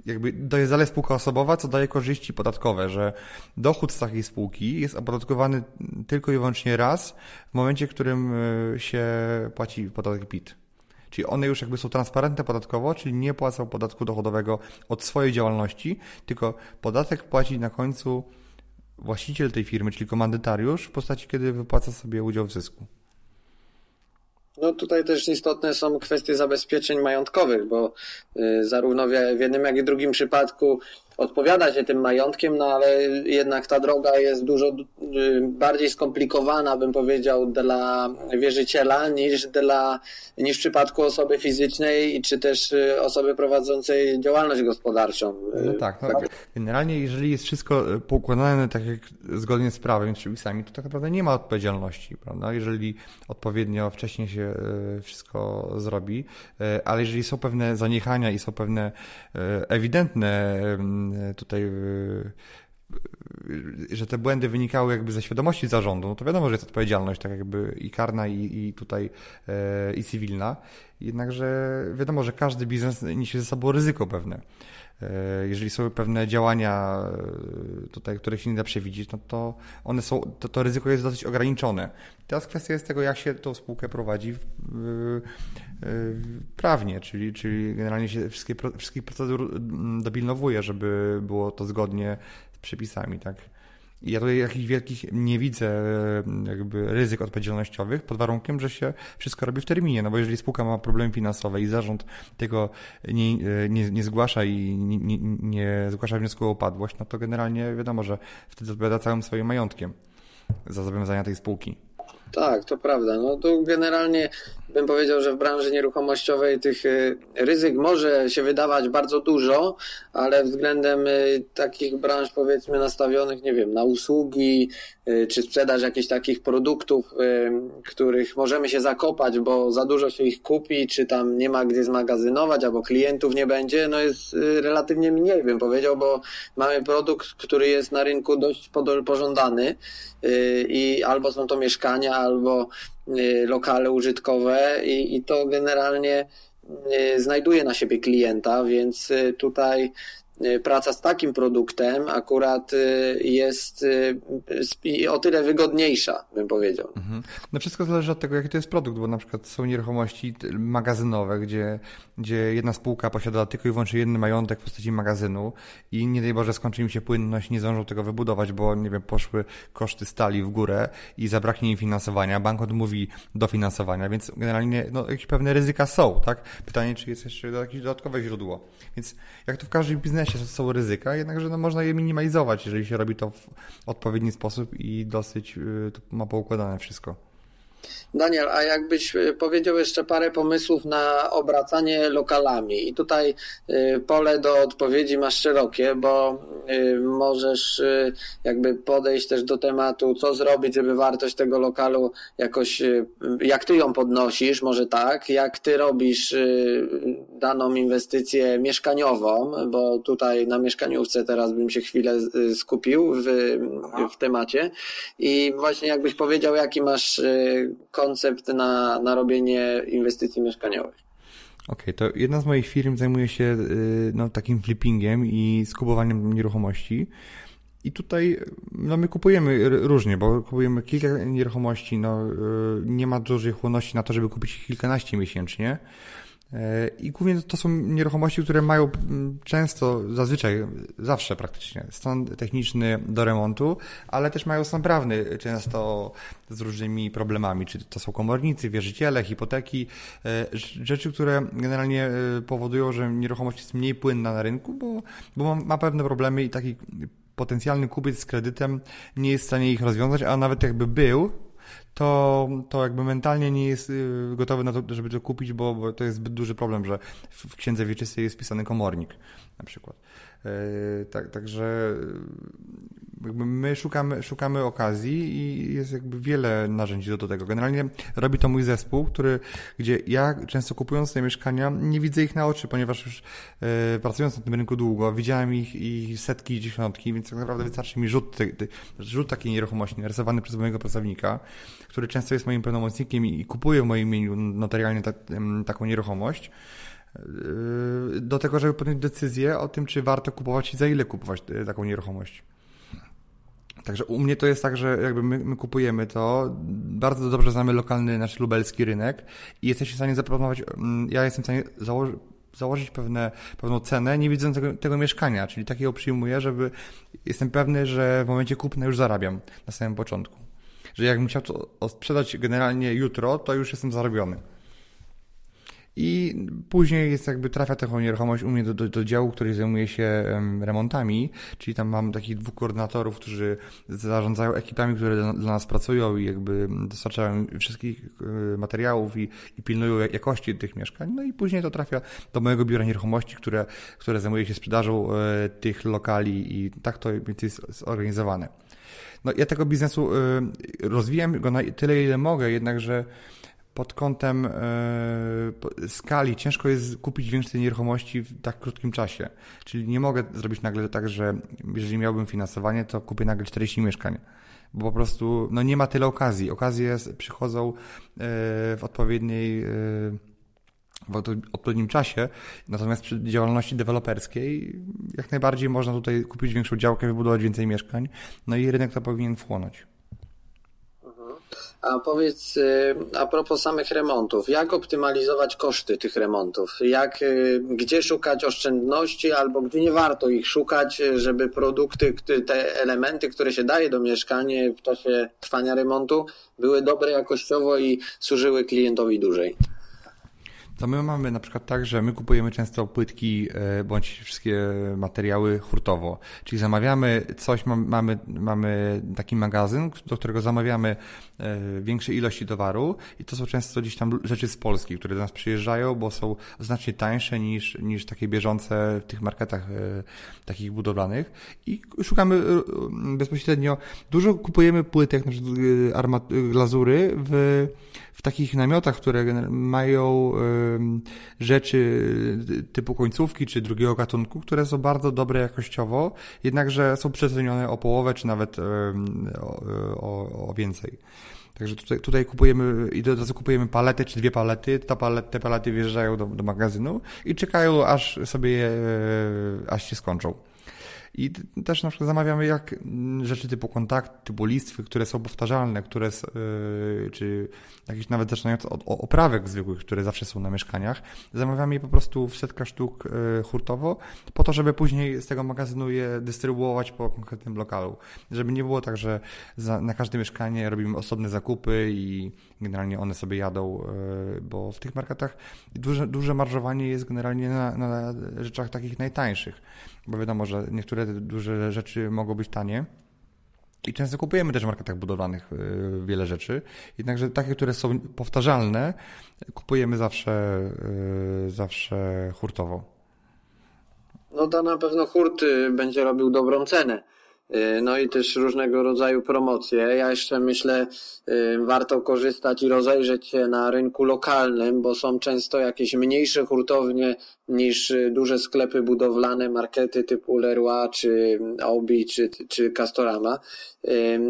e, jakby to jest dalej spółka osobowa, co daje korzyści podatkowe, że dochód z takiej spółki jest opodatkowany tylko i wyłącznie raz w momencie, w którym e, się płaci podatek PIT. Czyli one już jakby są transparentne podatkowo, czyli nie płacą podatku dochodowego od swojej działalności, tylko podatek płaci na końcu właściciel tej firmy, czyli komandytariusz, w postaci, kiedy wypłaca sobie udział w zysku. No tutaj też istotne są kwestie zabezpieczeń majątkowych, bo y, zarówno w jednym, jak i drugim przypadku odpowiada się tym majątkiem, no ale jednak ta droga jest dużo y, bardziej skomplikowana, bym powiedział, dla wierzyciela niż dla niż w przypadku osoby fizycznej czy też y, osoby prowadzącej działalność gospodarczą. No tak, no, tak. generalnie jeżeli jest wszystko poukładane tak jak zgodnie z prawem, z przepisami, to tak naprawdę nie ma odpowiedzialności, prawda? Jeżeli odpowiednio wcześniej się wszystko zrobi, ale jeżeli są pewne zaniechania i są pewne ewidentne tutaj e, że te błędy wynikały jakby ze świadomości zarządu, no to wiadomo, że jest odpowiedzialność tak jakby i karna i, i tutaj e, i cywilna. Jednakże wiadomo, że każdy biznes niesie ze sobą ryzyko pewne. Jeżeli są pewne działania tutaj, których się nie da przewidzieć, no to one są, to, to ryzyko jest dosyć ograniczone. Teraz kwestia jest tego, jak się tą spółkę prowadzi prawnie, czyli, czyli generalnie się wszystkie, wszystkich procedur mm, dopilnowuje, żeby było to zgodnie z przepisami, tak. Ja tutaj jakichś wielkich nie widzę jakby ryzyk odpowiedzialnościowych pod warunkiem, że się wszystko robi w terminie, no bo jeżeli spółka ma problemy finansowe i zarząd tego nie, nie, nie zgłasza i nie, nie, nie zgłasza wniosku o upadłość, no to generalnie wiadomo, że wtedy odpowiada całym swoim majątkiem za zobowiązania tej spółki. Tak, to prawda. No to generalnie bym powiedział, że w branży nieruchomościowej tych y, ryzyk może się wydawać bardzo dużo, ale względem y, takich branż powiedzmy nastawionych, nie wiem, na usługi y, czy sprzedaż jakichś takich produktów, których możemy się zakopać, bo za dużo się ich kupi, czy tam nie ma gdzie zmagazynować, albo klientów nie będzie, no jest relatywnie mniej bym powiedział, bo mamy produkt, który jest na rynku dość pożądany i albo są to mieszkania, albo lokale użytkowe i, i to generalnie y, znajduje na siebie klienta, więc y, tutaj Y, praca z takim produktem akurat y, jest y, o tyle wygodniejsza, bym powiedział. Mhm. No wszystko zależy od tego, jaki to jest produkt, bo na przykład są nieruchomości magazynowe, gdzie, gdzie jedna spółka posiada tylko i wyłącznie jeden majątek w postaci magazynu i nie daj Boże skończy im się płynność, nie zdążą tego wybudować, bo nie wiem, poszły koszty stali w górę i zabraknie im finansowania, bank odmówi dofinansowania, więc generalnie no, jakieś pewne ryzyka są, tak? Pytanie, czy jest jeszcze jakieś dodatkowe źródło. Więc jak to w każdym biznesie że są ryzyka, jednakże no, można je minimalizować, jeżeli się robi to w odpowiedni sposób i dosyć y, ma poukładane wszystko. Daniel, a jakbyś e, powiedział jeszcze parę pomysłów na obracanie lokalami. I tutaj e, pole do odpowiedzi masz szerokie, bo e, możesz jakby podejść też do tematu, co zrobić, żeby wartość tego lokalu jakoś, jak ty ją podnosisz, może tak, jak ty robisz daną inwestycję mieszkaniową, bo tutaj na mieszkaniówce teraz bym się chwilę skupił w, w temacie. I właśnie jakbyś powiedział, jaki masz koncept na, na robienie inwestycji mieszkaniowych. Okej, okay, to jedna z moich firm zajmuje się y, no, takim flippingiem i skupowaniem nieruchomości. I tutaj no, my kupujemy różnie, bo kupujemy kilka nieruchomości, no, y, nie ma dużej chłonności na to, żeby kupić kilkanaście miesięcznie. E, I głównie to są nieruchomości, które mają często, zazwyczaj, zawsze praktycznie, stan techniczny do remontu, ale też mają stan prawny często z różnymi problemami. Czy to są komornicy, wierzyciele, hipoteki, e, rzeczy, które generalnie e, powodują, że nieruchomość jest mniej płynna na rynku, bo, bo ma pewne problemy i taki potencjalny kupiec z kredytem nie jest w stanie ich rozwiązać, a nawet jakby był, to, to jakby mentalnie nie jest y, gotowy na to, żeby to kupić, bo, bo to jest zbyt duży problem, że w księdze wieczystej jest pisany komornik na przykład. E, tak, także jakby my szukamy, szukamy okazji i jest jakby wiele narzędzi do, tego. Generalnie robi to mój zespół, który, gdzie ja często kupując te mieszkania nie widzę ich na oczy, ponieważ już e, pracując na tym rynku długo, widziałem ich, ich setki, dziesiątki, więc tak naprawdę wystarczy mi rzut, te, te, rzut takiej nieruchomości narysowany przez mojego pracownika, który często jest moim pełnomocnikiem i, i kupuje w moim imieniu notarialnie ta, taką nieruchomość do tego, żeby podjąć decyzję o tym, czy warto kupować i za ile kupować e, taką nieruchomość. Także u mnie to jest tak, że jakby my, my, kupujemy to, bardzo dobrze znamy lokalny nasz lubelski rynek i jesteśmy w stanie zaproponować, mm, ja jestem w stanie założyć, założyć pewne, pewną cenę, nie widząc tego, tego, mieszkania, czyli takiego przyjmuję, żeby jestem pewny, że w momencie kupna już zarabiam na samym początku. Że jakbym chciał to sprzedać generalnie jutro, to już jestem zarobiony. I później jest jakby trafia taką nieruchomość u mnie do, do, do działu, który zajmuje się remontami, czyli tam mam takich dwóch koordynatorów, którzy zarządzają ekipami, które dla, dla nas pracują i jakby dostarczają wszystkich e, materiałów i, i pilnują jakości tych mieszkań. No i później to trafia do mojego biura nieruchomości, które, które zajmuje się sprzedażą e, tych lokali i tak to jest zorganizowane. No ja tego biznesu e, rozwijam go na tyle, ile mogę, jednakże pod kątem e, skali ciężko jest kupić więcej nieruchomości w tak krótkim czasie. Czyli nie mogę zrobić nagle tak, że jeżeli miałbym finansowanie, to kupię nagle 40 mieszkań. Bo po prostu no nie ma tyle okazji. Okazje przychodzą e, w odpowiedniej e, w odpowiednim czasie. Natomiast przy działalności deweloperskiej jak najbardziej można tutaj kupić większą działkę, wybudować więcej mieszkań, no i rynek to powinien wchłonąć. A powiedz, y, a propos samych remontów, jak optymalizować koszty tych remontów? Jak, y, gdzie szukać oszczędności albo gdzie nie warto ich szukać, żeby produkty, te elementy, które się daje do mieszkania w czasie trwania remontu, były dobre jakościowo i służyły klientowi dłużej? To my mamy na przykład tak, że my kupujemy często płytki e, bądź wszystkie materiały hurtowo. Czyli zamawiamy coś, mamy, mamy taki magazyn, do którego zamawiamy e, większej ilości towaru i to są często gdzieś tam rzeczy z Polski, które do nas przyjeżdżają, bo są znacznie tańsze niż, niż takie bieżące w tych marketach e, takich budowlanych i szukamy bezpośrednio, dużo kupujemy płytek, na przykład glazury w w takich namiotach, które mają rzeczy typu końcówki czy drugiego gatunku, które są bardzo dobre jakościowo, jednakże są przecenione o połowę czy nawet o, o, o więcej. Także tutaj, tutaj kupujemy, i od razu kupujemy palety czy dwie palety. Ta palet, te palety wjeżdżają do, do magazynu i czekają, aż sobie je, aż się skończą. I też na przykład zamawiamy jak rzeczy typu kontakt, typu listwy, które są powtarzalne, które, yy, czy jakieś nawet zaczynając od oprawek zwykłych, które zawsze są na mieszkaniach. Zamawiamy je po prostu w setka sztuk yy, hurtowo, po to, żeby później z tego magazynu je dystrybuować po konkretnym lokalu. Żeby nie było tak, że na każde mieszkanie robimy osobne zakupy i generalnie one sobie jadą, yy, bo w tych marketach duże, duże marżowanie jest generalnie na, na rzeczach takich najtańszych bo wiadomo, że niektóre duże rzeczy mogą być tanie. I często kupujemy też w marketach budowlanych y, wiele rzeczy. Jednakże takie, które są powtarzalne, kupujemy zawsze, y, zawsze hurtowo. No to na pewno hurt y, będzie robił dobrą cenę. Y, no i też różnego rodzaju promocje. Ja jeszcze myślę, y, warto korzystać i rozejrzeć się na rynku lokalnym, bo są często jakieś mniejsze hurtownie niż y, duże sklepy budowlane, markety typu Leroy, czy Obi, czy, czy Castorama.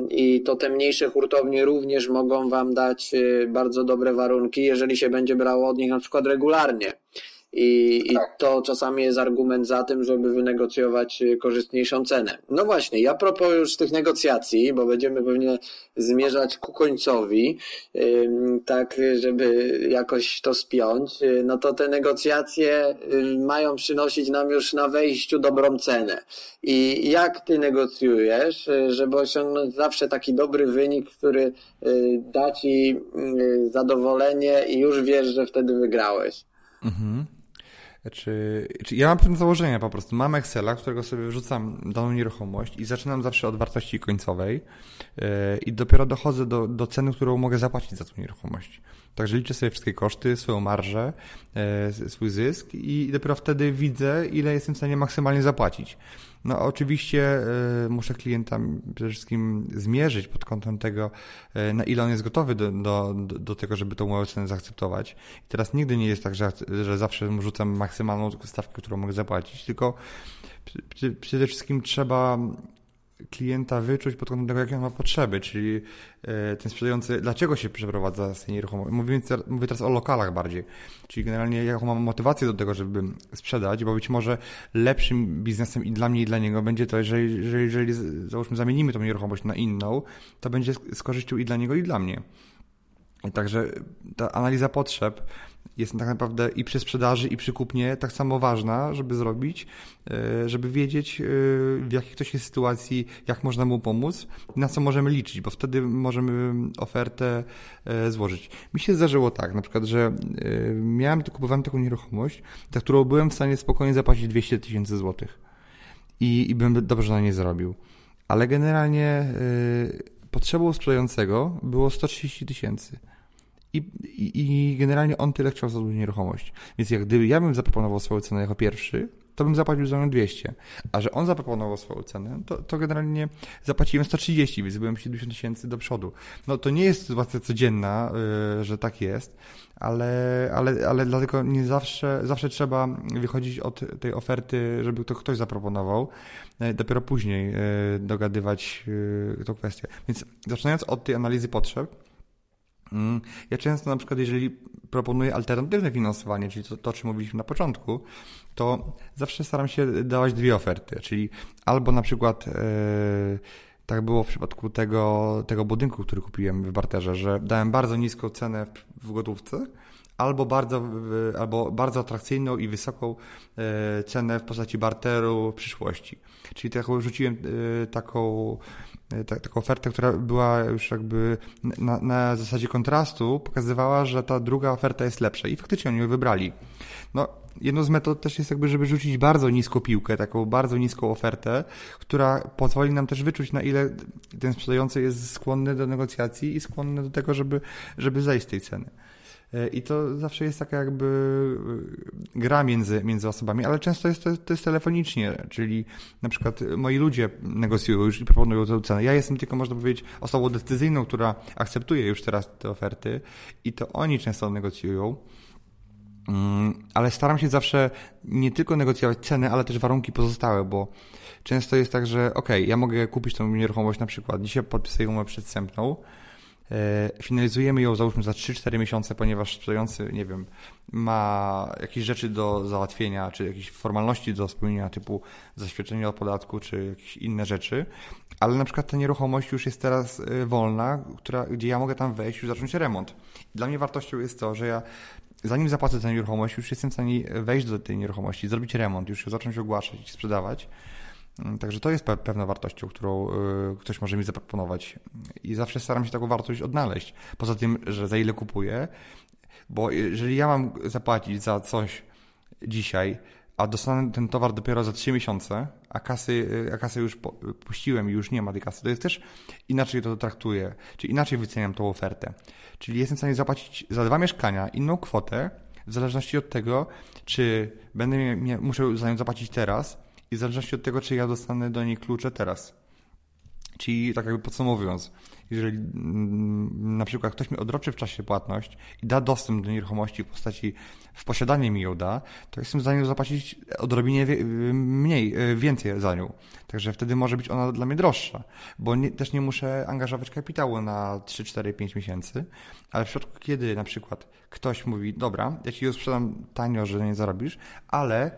I to te mniejsze hurtownie również mogą Wam dać bardzo dobre warunki, jeżeli się będzie brało od nich na przykład regularnie. I, I, tak. to czasami jest argument za tym, żeby wynegocjować y, korzystniejszą cenę. No właśnie, ja propos już tych negocjacji, bo będziemy pewnie zmierzać ku końcowi, tak żeby jakoś to spiąć, y, no to te negocjacje y, mają przynosić nam już na wejściu dobrą cenę. I jak ty negocjujesz, żeby osiągnąć zawsze taki dobry wynik, który da ci zadowolenie i już wiesz, że wtedy wygrałeś? Mhm. Czy, czy ja mam pewne założenia po prostu. Mam Excela, którego sobie wrzucam daną nieruchomość i zaczynam zawsze od wartości końcowej yy, i dopiero dochodzę do, do ceny, którą mogę zapłacić za tą nieruchomość. Także liczę sobie wszystkie koszty, swoją marżę, yy, swój zysk i dopiero wtedy widzę, ile jestem w stanie maksymalnie zapłacić. No oczywiście y, muszę klienta przede wszystkim zmierzyć pod kątem tego, y, na ile on jest gotowy do, do, do tego, żeby tą małą cenę zaakceptować. I teraz nigdy nie jest tak, że, że zawsze rzucam maksymalną stawkę, którą mogę zapłacić, tylko przede wszystkim trzeba klienta wyczuć pod kątem tego, jakie on ma potrzeby, czyli e, ten sprzedający, dlaczego się przeprowadza z tej nieruchomości. Mówię, mówię teraz o lokalach bardziej, czyli generalnie jaką mam motywację do tego, żeby sprzedać, bo być może lepszym biznesem i dla mnie, i dla niego będzie to, że jeżeli, jeżeli załóżmy zamienimy tą nieruchomość na inną, to będzie z korzyścią i dla niego, i dla mnie. Także ta analiza potrzeb jest tak naprawdę i przy sprzedaży, i przy kupnie tak samo ważna, żeby zrobić, e, żeby wiedzieć, e, w jakiej ktoś jest sytuacji, jak można mu pomóc, na co możemy liczyć, bo wtedy możemy ofertę e, złożyć. Mi się zdarzyło tak, na przykład, że miałem, kupowałem taką nieruchomość, za którą byłem w stanie spokojnie zapłacić 200 tysięcy złotych i, i bym dobrze na nie zarobił. Ale generalnie potrzebą sprzedającego było 130 tysięcy. I, i, I, generalnie on tyle chciał za nieruchomość. Więc jak gdyby ja bym zaproponował swoją cenę jako pierwszy, to bym zapłacił za nią 200. A że on zaproponował swoją cenę, to, to generalnie zapłaciłem 130, więc byłem 70 tysięcy do przodu. No to nie jest sytuacja codzienna, yy, że tak jest, ale, ale, ale dlatego nie zawsze, zawsze trzeba wychodzić od tej oferty, żeby to ktoś zaproponował, yy, dopiero później yy, dogadywać yy, tą kwestię. Więc zaczynając od tej analizy potrzeb. Ja często na przykład, jeżeli proponuję alternatywne finansowanie, czyli to, to o czym mówiliśmy na początku, to zawsze staram się dawać dwie oferty, czyli albo na przykład yy, tak było w przypadku tego, tego budynku, który kupiłem w barterze, że dałem bardzo niską cenę w, gotówce, albo bardzo, albo bardzo atrakcyjną i wysoką e, cenę w postaci barteru w przyszłości. Czyli taką, rzuciłem e, taką E, ta, taką ofertę, która była już jakby na, na zasadzie kontrastu, pokazywała, że ta druga oferta jest lepsza i faktycznie oni ją wybrali. No, jedną z metod też jest jakby, żeby rzucić bardzo niską piłkę, taką bardzo niską ofertę, która pozwoli nam też wyczuć, na ile ten sprzedający jest skłonny do negocjacji i skłonny do tego, żeby, żeby zejść z tej ceny. E, I to zawsze jest taka jakby e, gra między, między osobami, ale często jest to, to jest telefonicznie, czyli na przykład moi ludzie negocjują już i proponują tę cenę. Ja jestem tylko, można powiedzieć, osobą decyzyjną, która akceptuje już teraz te oferty i to oni często negocjują. Mm, ale staram się zawsze nie tylko negocjować ceny, ale też warunki pozostałe, bo często jest tak, że ok, ja mogę kupić tą nieruchomość na przykład, dzisiaj podpisuję umowę przedstępną, finalizujemy ją załóżmy za 3-4 miesiące, ponieważ sprzedający, nie wiem, ma jakieś rzeczy do załatwienia, czy jakieś formalności do spełnienia typu zaświadczenie o podatku, czy jakieś inne rzeczy, ale na przykład ta nieruchomość już jest teraz e, wolna, która, gdzie ja mogę tam wejść i zacząć remont. Dla mnie wartością jest to, że ja zanim zapłacę tę nieruchomość, już jestem w stanie wejść do tej nieruchomości, zrobić remont, już ją zacząć ogłaszać i sprzedawać także to jest pewna wartością, którą y, ktoś może mi zaproponować i zawsze staram się taką wartość odnaleźć. Poza tym, że za ile kupuję, bo jeżeli ja mam zapłacić za coś dzisiaj, a dostanę ten towar dopiero za 3 miesiące, a kasy, a kasy już puściłem i już nie ma tej kasy, to jest też inaczej to traktuję, czy inaczej wyceniam tą ofertę. Czyli jestem w stanie zapłacić za dwa mieszkania inną kwotę, w zależności od tego, czy będę muszę za nią zapłacić teraz i w zależności od tego, czy ja dostanę do niej klucze teraz. Czyli tak jakby podsumowując, jeżeli mm, na przykład ktoś mi odroczy w czasie płatność i da dostęp do nieruchomości w postaci w posiadanie mi ją da, to jestem w stanie zapłacić odrobinie mniej, e, więcej za nią. Także wtedy może być ona dla mnie droższa, bo nie, też nie muszę angażować kapitału na 3, 4, 5 miesięcy, ale w przypadku kiedy na przykład ktoś mówi, dobra, ja ci ją sprzedam tanio, że nie zarobisz, ale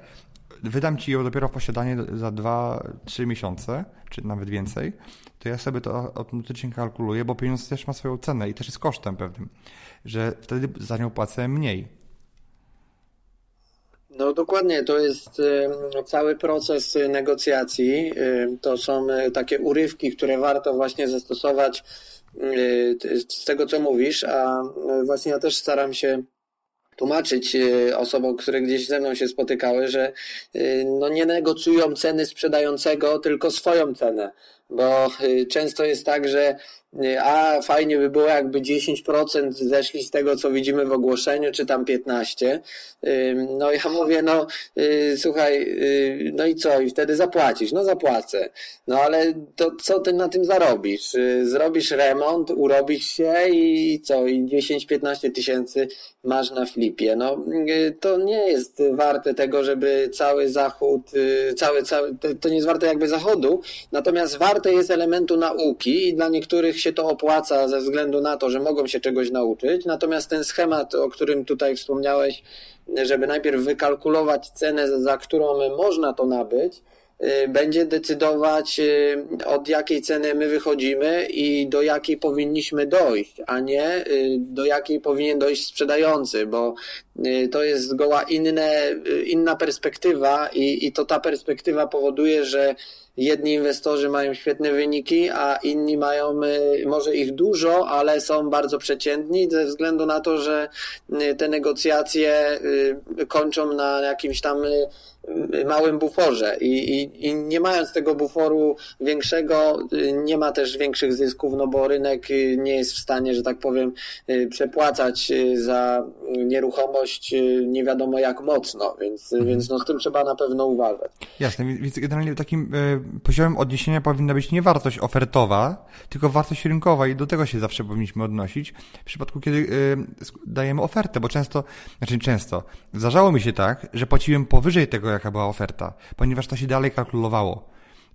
wydam ci ją dopiero w posiadanie za 2-3 miesiące, czy nawet więcej, to ja sobie to automatycznie kalkuluję, bo pieniądz też ma swoją cenę i też jest kosztem pewnym, że wtedy za nią płacę mniej. No dokładnie, to jest cały proces negocjacji. To są takie urywki, które warto właśnie zastosować z tego, co mówisz, a właśnie ja też staram się tłumaczyć osobom, które gdzieś ze mną się spotykały, że no nie negocjują ceny sprzedającego, tylko swoją cenę. Bo y, często jest tak, że a fajnie by było jakby 10% zeszli z tego, co widzimy w ogłoszeniu, czy tam 15. No ja mówię, no y, słuchaj, no i co? I wtedy zapłacisz. No zapłacę. No ale to co ty na tym zarobisz? Zrobisz remont, urobisz się i co? I 10-15 tysięcy masz na flipie. No to nie jest warte tego, żeby cały zachód, cały, cały, to nie jest warte jakby zachodu, natomiast warte jest elementu nauki i dla niektórych się to opłaca ze względu na to, że mogą się czegoś nauczyć. Natomiast ten schemat, o którym tutaj wspomniałeś, żeby najpierw wykalkulować cenę, za którą można to nabyć, y, będzie decydować, y, od jakiej ceny my wychodzimy i do jakiej powinniśmy dojść, a nie y, do jakiej powinien dojść sprzedający, bo to jest zgoła inne, inna perspektywa i, i to ta perspektywa powoduje, że jedni inwestorzy mają świetne wyniki, a inni mają y, może ich dużo, ale są bardzo przeciętni ze względu na to, że y, te negocjacje y, kończą na jakimś tam małym buforze I, i, i nie mając tego buforu większego, nie ma też większych zysków, no bo rynek nie jest w stanie, że tak powiem, przepłacać za nieruchomość nie wiadomo jak mocno, więc, mhm. więc no z tym trzeba na pewno uważać. Jasne, więc generalnie takim poziomem odniesienia powinna być nie wartość ofertowa, tylko wartość rynkowa i do tego się zawsze powinniśmy odnosić w przypadku, kiedy y, dajemy ofertę, bo często, znaczy często, zdarzało mi się tak, że płaciłem powyżej tego, jaka była oferta, ponieważ to się dalej kalkulowało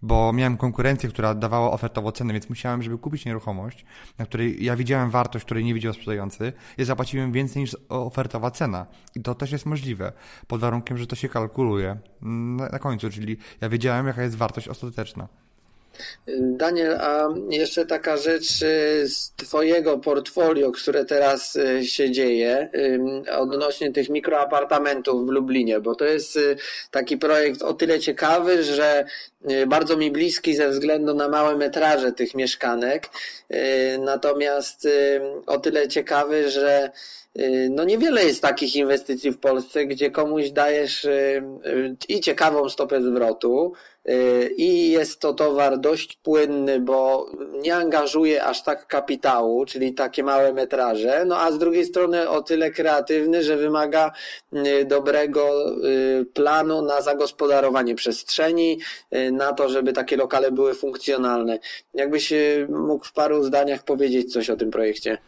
bo miałem konkurencję, która dawała ofertową cenę, więc musiałem, żeby kupić nieruchomość, na której ja widziałem wartość, której nie widział sprzedający, ja zapłaciłem więcej niż ofertowa cena. I to też jest możliwe, pod warunkiem, że to się kalkuluje na końcu, czyli ja wiedziałem, jaka jest wartość ostateczna. Daniel, a jeszcze taka rzecz y, z Twojego portfolio, które teraz y, się dzieje, odnośnie tych mikroapartamentów w Lublinie, bo to jest y, taki projekt o tyle ciekawy, że bardzo mi bliski ze względu na małe metraże tych mieszkanek, natomiast o tyle ciekawy, że no niewiele jest takich inwestycji w Polsce, gdzie komuś dajesz i ciekawą stopę zwrotu, i jest to towar dość płynny, bo nie angażuje aż tak kapitału, czyli takie małe metraże, no a z drugiej strony o tyle kreatywny, że wymaga y, dobrego y, planu na zagospodarowanie przestrzeni, na to, żeby takie lokale były funkcjonalne. Jakbyś mógł w paru zdaniach powiedzieć coś o tym projekcie?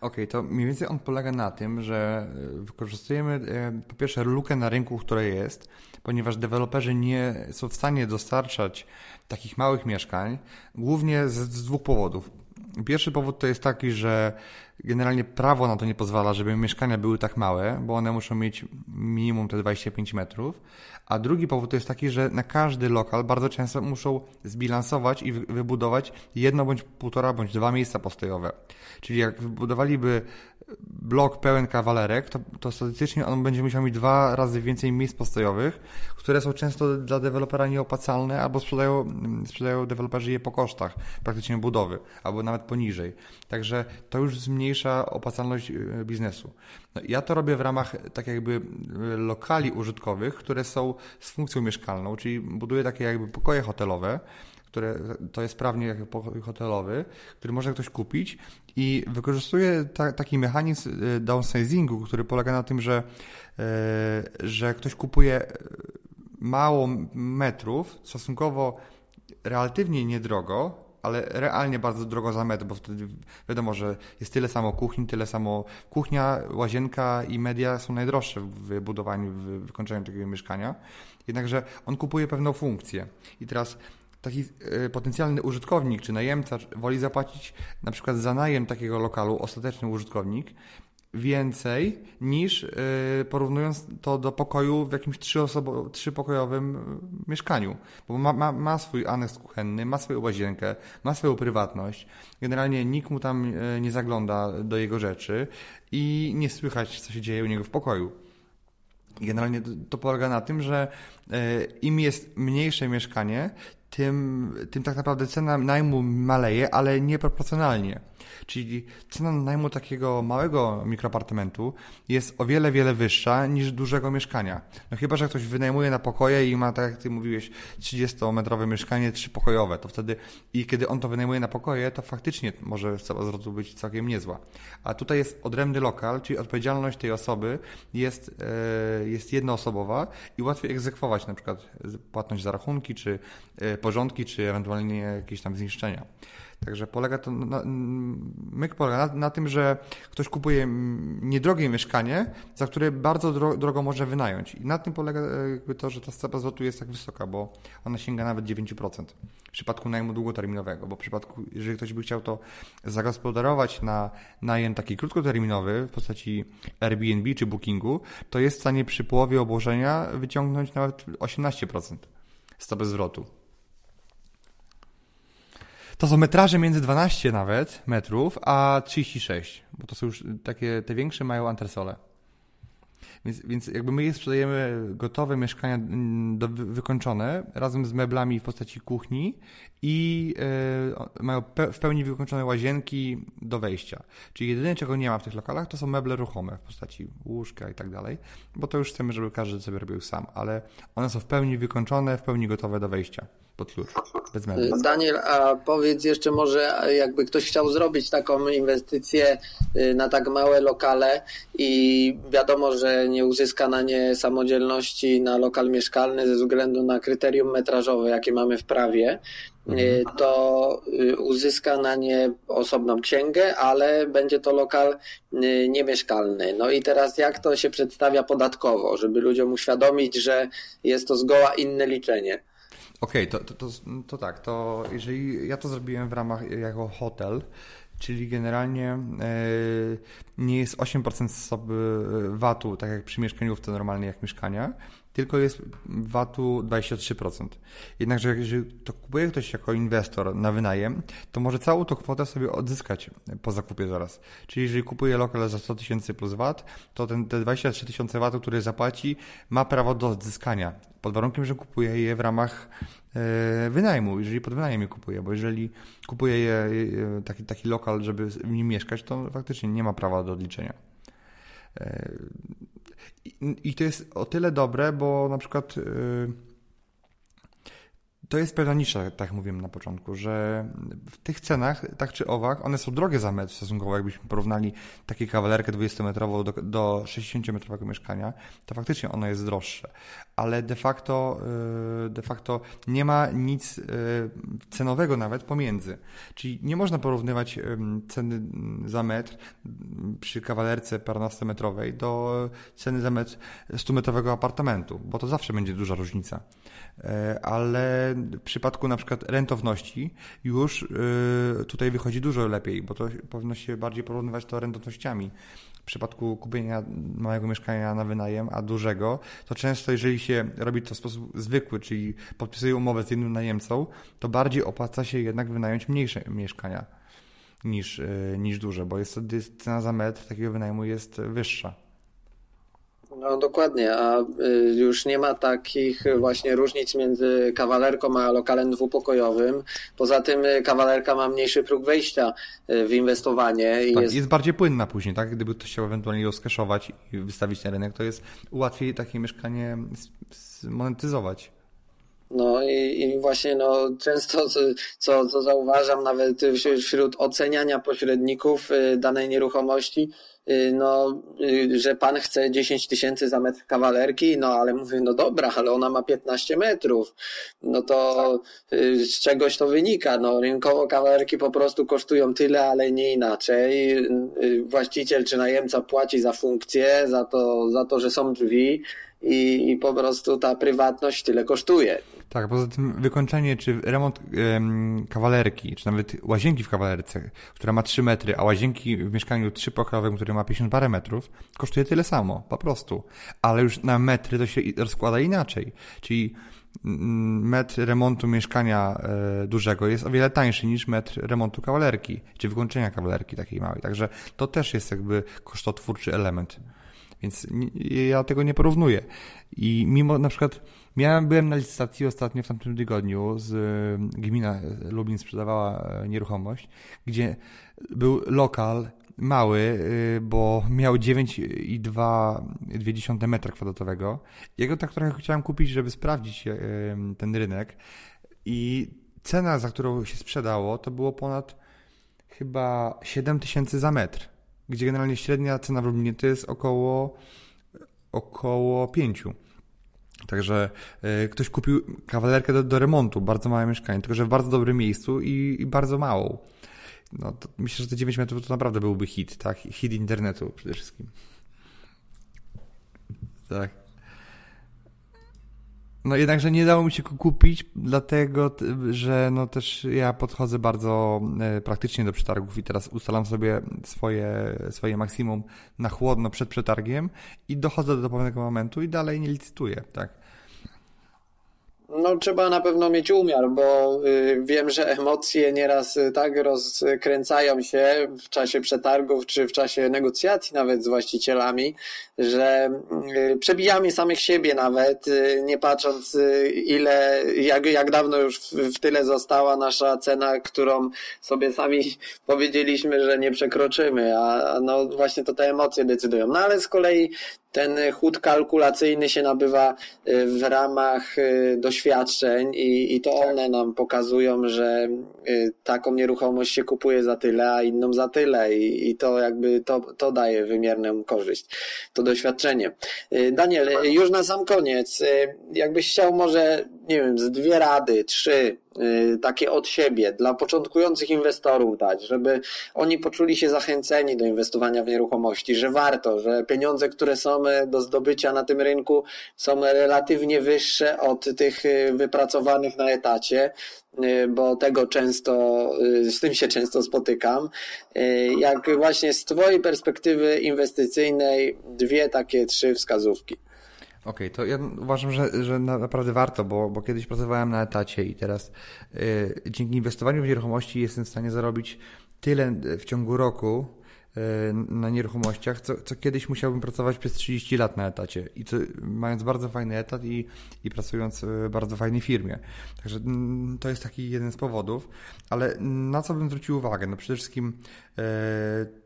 Okej, okay, to mniej więcej on polega na tym, że wykorzystujemy po pierwsze lukę na rynku, która jest, ponieważ deweloperzy nie są w stanie dostarczać takich małych mieszkań, głównie z, z dwóch powodów. Pierwszy powód to jest taki, że generalnie prawo na to nie pozwala, żeby mieszkania były tak małe, bo one muszą mieć minimum te 25 metrów. A drugi powód to jest taki, że na każdy lokal bardzo często muszą zbilansować i wybudować jedno bądź półtora bądź dwa miejsca postojowe. Czyli jak wybudowaliby blok pełen kawalerek, to, to statystycznie on będzie musiał mieć dwa razy więcej miejsc postojowych, które są często dla dewelopera nieopłacalne, albo sprzedają, sprzedają deweloperzy je po kosztach praktycznie budowy, albo nawet poniżej. Także to już zmniejsza mniejsza opłacalność e, biznesu. No, ja to robię w ramach tak jakby e, lokali użytkowych, które są z funkcją mieszkalną, czyli buduję takie jakby pokoje hotelowe, które to jest prawnie jak pokój hotelowy, który może ktoś kupić i wykorzystuje ta, taki mechanizm downsizingu, który polega na tym, że, że ktoś kupuje mało metrów, stosunkowo relatywnie niedrogo, ale realnie bardzo drogo za metr, bo wtedy wiadomo, że jest tyle samo kuchni, tyle samo kuchnia, łazienka i media są najdroższe w budowaniu, w wykończeniu takiego mieszkania. Jednakże on kupuje pewną funkcję. I teraz taki e, potencjalny użytkownik czy najemca woli zapłacić na przykład za najem takiego lokalu, ostateczny użytkownik, więcej niż yy, porównując to do pokoju w jakimś trzyosobo, trzypokojowym y, mieszkaniu. Bo ma, ma, ma swój aneks kuchenny, ma swoją łazienkę, ma swoją prywatność. Generalnie nikt mu tam yy, nie zagląda do jego rzeczy i nie słychać, co się dzieje u niego w pokoju. Generalnie to, polega na tym, że yy, im jest mniejsze mieszkanie, tym, tym tak naprawdę cena najmu maleje, ale nieproporcjonalnie. Czyli cena najmu takiego małego mikroapartamentu jest o wiele, wiele wyższa niż dużego mieszkania. No chyba, że ktoś wynajmuje na pokoje i ma, tak jak ty mówiłeś, 30-metrowe mieszkanie trzypokojowe, to wtedy i kiedy on to wynajmuje na pokoje, to faktycznie może zwrotu być całkiem niezła. A tutaj jest odrębny lokal, czyli odpowiedzialność tej osoby jest, e, jest jednoosobowa i łatwiej egzekwować na przykład płatność za rachunki, czy e, porządki, czy ewentualnie jakieś tam zniszczenia. Także polega to na, myk polega na, na, tym, że ktoś kupuje niedrogie mieszkanie, za które bardzo dro, drogo może wynająć. I na tym polega e, jakby to, że ta stopa zwrotu jest tak wysoka, bo ona sięga nawet 9% w przypadku najmu długoterminowego, bo w przypadku, jeżeli ktoś by chciał to zagospodarować na najem taki krótkoterminowy w postaci Airbnb czy Bookingu, to jest w stanie przy połowie obłożenia wyciągnąć nawet 18% stopy zwrotu. To są metraże między 12 nawet metrów, a 36, bo to są już takie, te większe mają antresole. Więc, więc jakby my je sprzedajemy gotowe mieszkania mm, do, wykończone razem z meblami w postaci kuchni i y, mają pe, w pełni wykończone łazienki do wejścia. Czyli jedyne czego nie ma w tych lokalach to są meble ruchome w postaci łóżka i tak dalej, bo to już chcemy, żeby każdy sobie robił sam, ale one są w pełni wykończone, w pełni gotowe do wejścia pod klucz. Bez Daniel, a powiedz jeszcze może, jakby ktoś chciał zrobić taką inwestycję y, na tak małe lokale i wiadomo, że nie uzyska na nie samodzielności na lokal mieszkalny ze względu na kryterium metrażowe, jakie mamy w prawie, y, mhm. to y, uzyska na nie osobną księgę, ale będzie to lokal niemieszkalny. No i teraz jak to się przedstawia podatkowo, żeby ludziom uświadomić, że jest to zgoła inne liczenie? Okej, okay, to, to, to, to, tak, to jeżeli ja to zrobiłem w ramach jako hotel, czyli generalnie e, nie jest 8% zasoby VAT-u, tak jak przy mieszkaniówce normalnie jak mieszkania, tylko jest VAT-u 23%. Jednakże jeżeli to kupuje ktoś jako inwestor na wynajem, to może całą tą kwotę sobie odzyskać po zakupie zaraz. Czyli jeżeli kupuje lokal za 100 tysięcy plus VAT, to ten, te 23 tysiące VAT-u, które zapłaci, ma prawo do odzyskania. Pod warunkiem, że kupuje je w ramach e, wynajmu, jeżeli pod wynajem je kupuje, bo jeżeli kupuje je taki, taki lokal, żeby w nim mieszkać, to faktycznie nie ma prawa do odliczenia. I to jest o tyle dobre, bo na przykład y, to jest pewna nisza, tak mówiłem na początku, że w tych cenach, tak czy owak, one są drogie za metr stosunkowo, jakbyśmy porównali takie kawalerkę 20-metrową do, do 60-metrowego mieszkania, to faktycznie ono jest droższe. Ale de facto, y, de facto nie ma nic y, cenowego nawet pomiędzy. Czyli nie można porównywać ceny za metr przy kawalerce 15-metrowej do ceny za metr 100-metrowego apartamentu, bo to zawsze będzie duża różnica. E, ale w przypadku na przykład rentowności już tutaj wychodzi dużo lepiej, bo to powinno się bardziej porównywać to rentownościami. W przypadku kupienia małego mieszkania na wynajem, a dużego, to często jeżeli się robi to w sposób zwykły, czyli podpisuje umowę z jednym najemcą, to bardziej opłaca się jednak wynająć mniejsze mieszkania niż, e, niż duże, bo jest wtedy cena za metr takiego wynajmu jest wyższa. No dokładnie, a y, już nie ma takich właśnie różnic między kawalerką a lokalem dwupokojowym. Poza tym y, kawalerka ma mniejszy próg wejścia y, w inwestowanie. I tak, jest... jest bardziej płynna później, tak? Gdyby ktoś chciał ewentualnie ją skeszować i wystawić na rynek, to jest łatwiej takie mieszkanie monetyzować. No i, i, właśnie no, często, co, co zauważam nawet wśród oceniania pośredników danej nieruchomości, no, y, że pan chce 10 tysięcy za metr kawalerki, no ale mówię, no dobra, ale ona ma 15 metrów. No to y, z czegoś to wynika. No, rynkowo kawalerki po prostu kosztują tyle, ale nie inaczej. Właściciel czy najemca płaci za funkcję, za to, za to że są drzwi i, i po prostu ta prywatność tyle kosztuje. Tak, poza tym wykończenie czy remont kawalerki, czy nawet łazienki w kawalerce, która ma 3 metry, a łazienki w mieszkaniu trzypokojowym, które ma 50 parę metrów, kosztuje tyle samo, po prostu. Ale już na metry to się rozkłada inaczej. Czyli mm, metr remontu mieszkania e, dużego jest o wiele tańszy niż metr remontu kawalerki, czy wykończenia kawalerki takiej małej. Także to też jest jakby kosztotwórczy element. Więc ja tego nie porównuję. I mimo na przykład miałem, byłem na licytacji ostatnio w tamtym tygodniu z gmina Lublin sprzedawała e, nieruchomość, gdzie był lokal mały, bo miał 9,2 metra kwadratowego. Jego tak trochę chciałem kupić, żeby sprawdzić e, ten rynek i cena, za którą się sprzedało, to było ponad chyba 7 tysięcy za metr gdzie generalnie średnia cena w Lublinie to jest około, około 5. Także y, ktoś kupił kawalerkę do, do, remontu, bardzo małe mieszkanie, tylko że w bardzo dobrym miejscu i, i bardzo małą. No myślę, że te 9 metrów to naprawdę byłby hit, tak? Hit internetu przede wszystkim. Tak. No jednakże nie dało mi się go kupić, dlatego, że no też ja podchodzę bardzo e, praktycznie do przetargów i teraz ustalam sobie swoje, swoje maksimum na chłodno przed przetargiem i dochodzę do pewnego momentu i dalej nie licytuję, tak. No, trzeba na pewno mieć umiar, bo y, wiem, że emocje nieraz y, tak rozkręcają się w czasie przetargów czy w czasie negocjacji nawet z właścicielami, że y, przebijamy samych siebie nawet, nie patrząc ile, jak, jak dawno już w, tyle została nasza cena, którą sobie sami powiedzieliśmy, że nie przekroczymy, a no właśnie to te emocje decydują. No ale z kolei ten chód kalkulacyjny się nabywa w ramach y, doświadczeń i, i to one nam pokazują, że y, taką nieruchomość się kupuje za tyle, a inną za tyle i, i to jakby to, to daje wymierną korzyść, to doświadczenie. Daniel, już na sam koniec, jakbyś chciał może, nie wiem, z dwie rady, trzy Y, takie od siebie dla początkujących inwestorów dać, żeby oni poczuli się zachęceni do inwestowania w nieruchomości, że warto, że pieniądze, które są y, do zdobycia na tym rynku są relatywnie wyższe od tych y, wypracowanych na etacie, bo tego często, z tym się często spotykam. Jak właśnie z Twojej perspektywy inwestycyjnej dwie takie trzy wskazówki. Okej, okay, to ja uważam, że, że naprawdę warto, bo, bo kiedyś pracowałem na etacie i teraz y, dzięki inwestowaniu w nieruchomości jestem w stanie zarobić tyle w ciągu roku y, na nieruchomościach, co, co kiedyś musiałbym pracować przez 30 lat na etacie. I to, mając bardzo fajny etat i, i pracując w bardzo fajnej firmie. Także mm, to jest taki jeden z powodów. Ale na co bym zwrócił uwagę? No przede wszystkim y,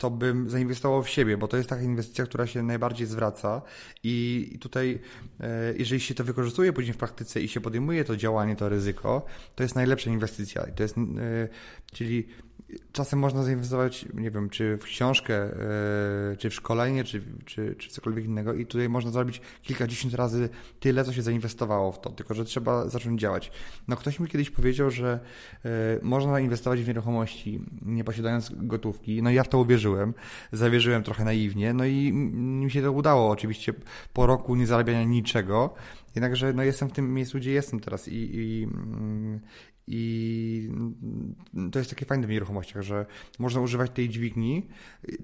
to bym zainwestował w siebie, bo to jest taka inwestycja, która się najbardziej zwraca i tutaj, e, jeżeli się to wykorzystuje później w praktyce i się podejmuje to działanie, to ryzyko, to jest najlepsza inwestycja. To jest, e, czyli czasem można zainwestować, nie wiem, czy w książkę, e, czy w szkolenie, czy, czy, czy cokolwiek innego i tutaj można zrobić kilkadziesiąt razy tyle, co się zainwestowało w to, tylko że trzeba zacząć działać. No ktoś mi kiedyś powiedział, że e, można inwestować w nieruchomości nie posiadając gotówki, no ja w to uwierzyłem, zawierzyłem trochę naiwnie, no i mi się to udało oczywiście po roku nie zarabiania niczego, Jednakże no, jestem w tym miejscu, gdzie jestem teraz i, i, mm, i to jest takie fajne w nieruchomościach, że można używać tej dźwigni,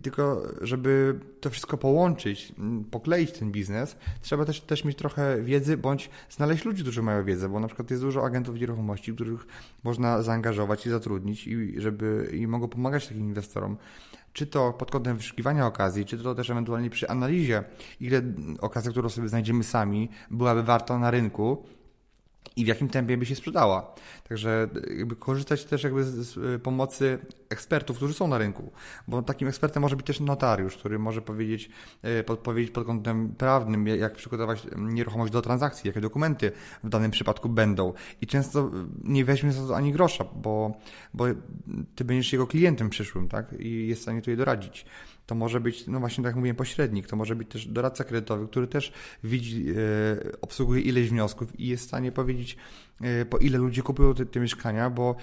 tylko żeby to wszystko połączyć, pokleić ten biznes, trzeba też, też mieć trochę wiedzy, bądź znaleźć ludzi, którzy mają wiedzę, bo na przykład jest dużo agentów nieruchomości, których można zaangażować i zatrudnić i żeby i mogą pomagać takim inwestorom. Czy to pod kątem wyszukiwania okazji, czy to też ewentualnie przy analizie, ile okazja, którą sobie znajdziemy sami, byłaby warta na rynku, i w jakim tempie by się sprzedała. Także jakby korzystać też jakby z y, pomocy ekspertów, którzy są na rynku, bo takim ekspertem może być też notariusz, który może powiedzieć, y, podpowiedzieć pod kątem prawnym, jak przygotować nieruchomość do transakcji, jakie dokumenty w danym przypadku będą. I często nie weźmie za to ani grosza, bo, bo ty będziesz jego klientem przyszłym, tak? I jest w stanie tu je doradzić. To może być, no właśnie tak jak mówiłem, pośrednik, to może być też doradca kredytowy, który też widzi, e, obsługuje ileś wniosków i jest w stanie powiedzieć, e, po ile ludzie kupują te, te mieszkania, bo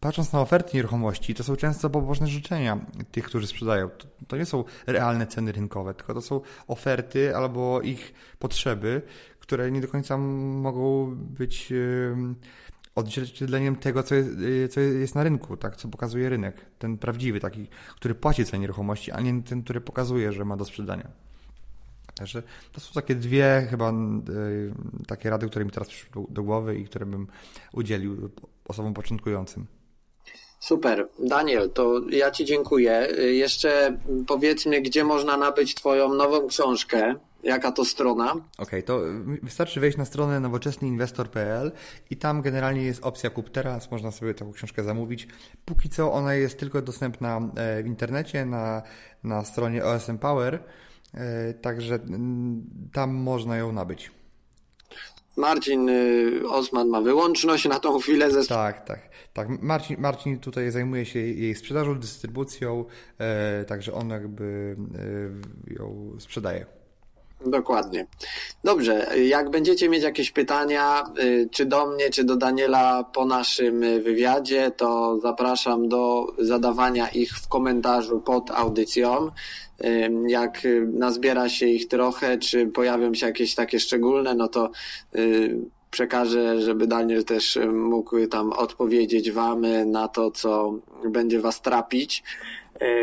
patrząc na oferty nieruchomości, to są często poboczne życzenia tych, którzy sprzedają. To, to, nie są realne ceny rynkowe, tylko to są oferty albo ich potrzeby, które nie do końca mogą być odzwierciedleniem tego, co jest, y, co jest na rynku, tak, co pokazuje rynek. Ten prawdziwy, taki, który płaci cenę nieruchomości, a nie ten, który pokazuje, że ma do sprzedania. Także to są takie dwie chyba y, takie rady, które mi teraz przyszły do głowy i które bym udzielił osobom początkującym. Super. Daniel, to ja Ci dziękuję. Y, jeszcze powiedzmy, gdzie można nabyć Twoją nową książkę. Jaka to strona? Okej, okay, to wystarczy wejść na stronę nowoczesnyinwestor.pl i tam generalnie jest opcja kup teraz, można sobie taką książkę zamówić. Póki co ona jest tylko dostępna e, w internecie na, na stronie OSM Power, e, także mm, tam można ją nabyć. Marcin y, Osman ma wyłączność na tą chwilę ze... Tak, tak. tak. Marcin, Marcin tutaj zajmuje się jej sprzedażą, dystrybucją, e, także on jakby ją sprzedaje. Dokładnie. Dobrze, jak będziecie mieć jakieś pytania, y, czy do mnie, czy do Daniela po naszym wywiadzie, to zapraszam do zadawania ich w komentarzu pod audycją. Y, jak nazbiera się ich trochę, czy pojawią się jakieś takie szczególne, no to y, przekażę, żeby Daniel też mógł tam odpowiedzieć Wam na to, co będzie Was trapić.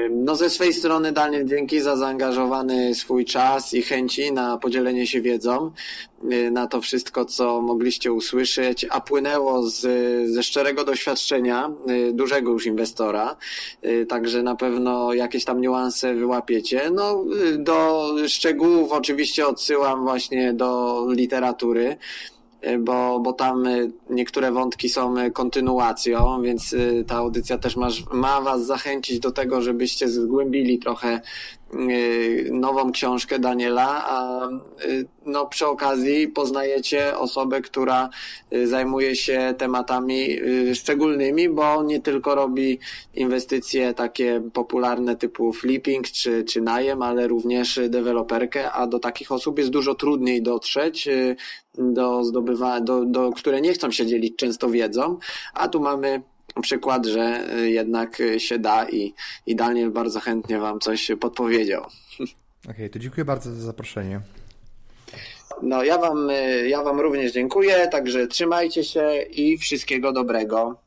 No ze swojej strony Daniel dzięki za zaangażowany swój czas i chęci na podzielenie się wiedzą na to wszystko, co mogliście usłyszeć, a płynęło z, ze szczerego doświadczenia dużego już inwestora, także na pewno jakieś tam niuanse wyłapiecie. No do szczegółów oczywiście odsyłam właśnie do literatury bo, bo tam y, niektóre wątki są y, kontynuacją, więc y, ta audycja też ma, ma Was zachęcić do tego, żebyście zgłębili trochę nową książkę Daniela, a no, przy okazji poznajecie osobę, która zajmuje się tematami szczególnymi, bo nie tylko robi inwestycje takie popularne typu flipping czy, czy najem, ale również deweloperkę, a do takich osób jest dużo trudniej dotrzeć do zdobywania, do, do, które nie chcą się dzielić często wiedzą, a tu mamy przykład, że jednak się da i, i Daniel bardzo chętnie Wam coś podpowiedział. Okej, okay, to dziękuję bardzo za zaproszenie. No, ja wam, ja wam również dziękuję, także trzymajcie się i wszystkiego dobrego.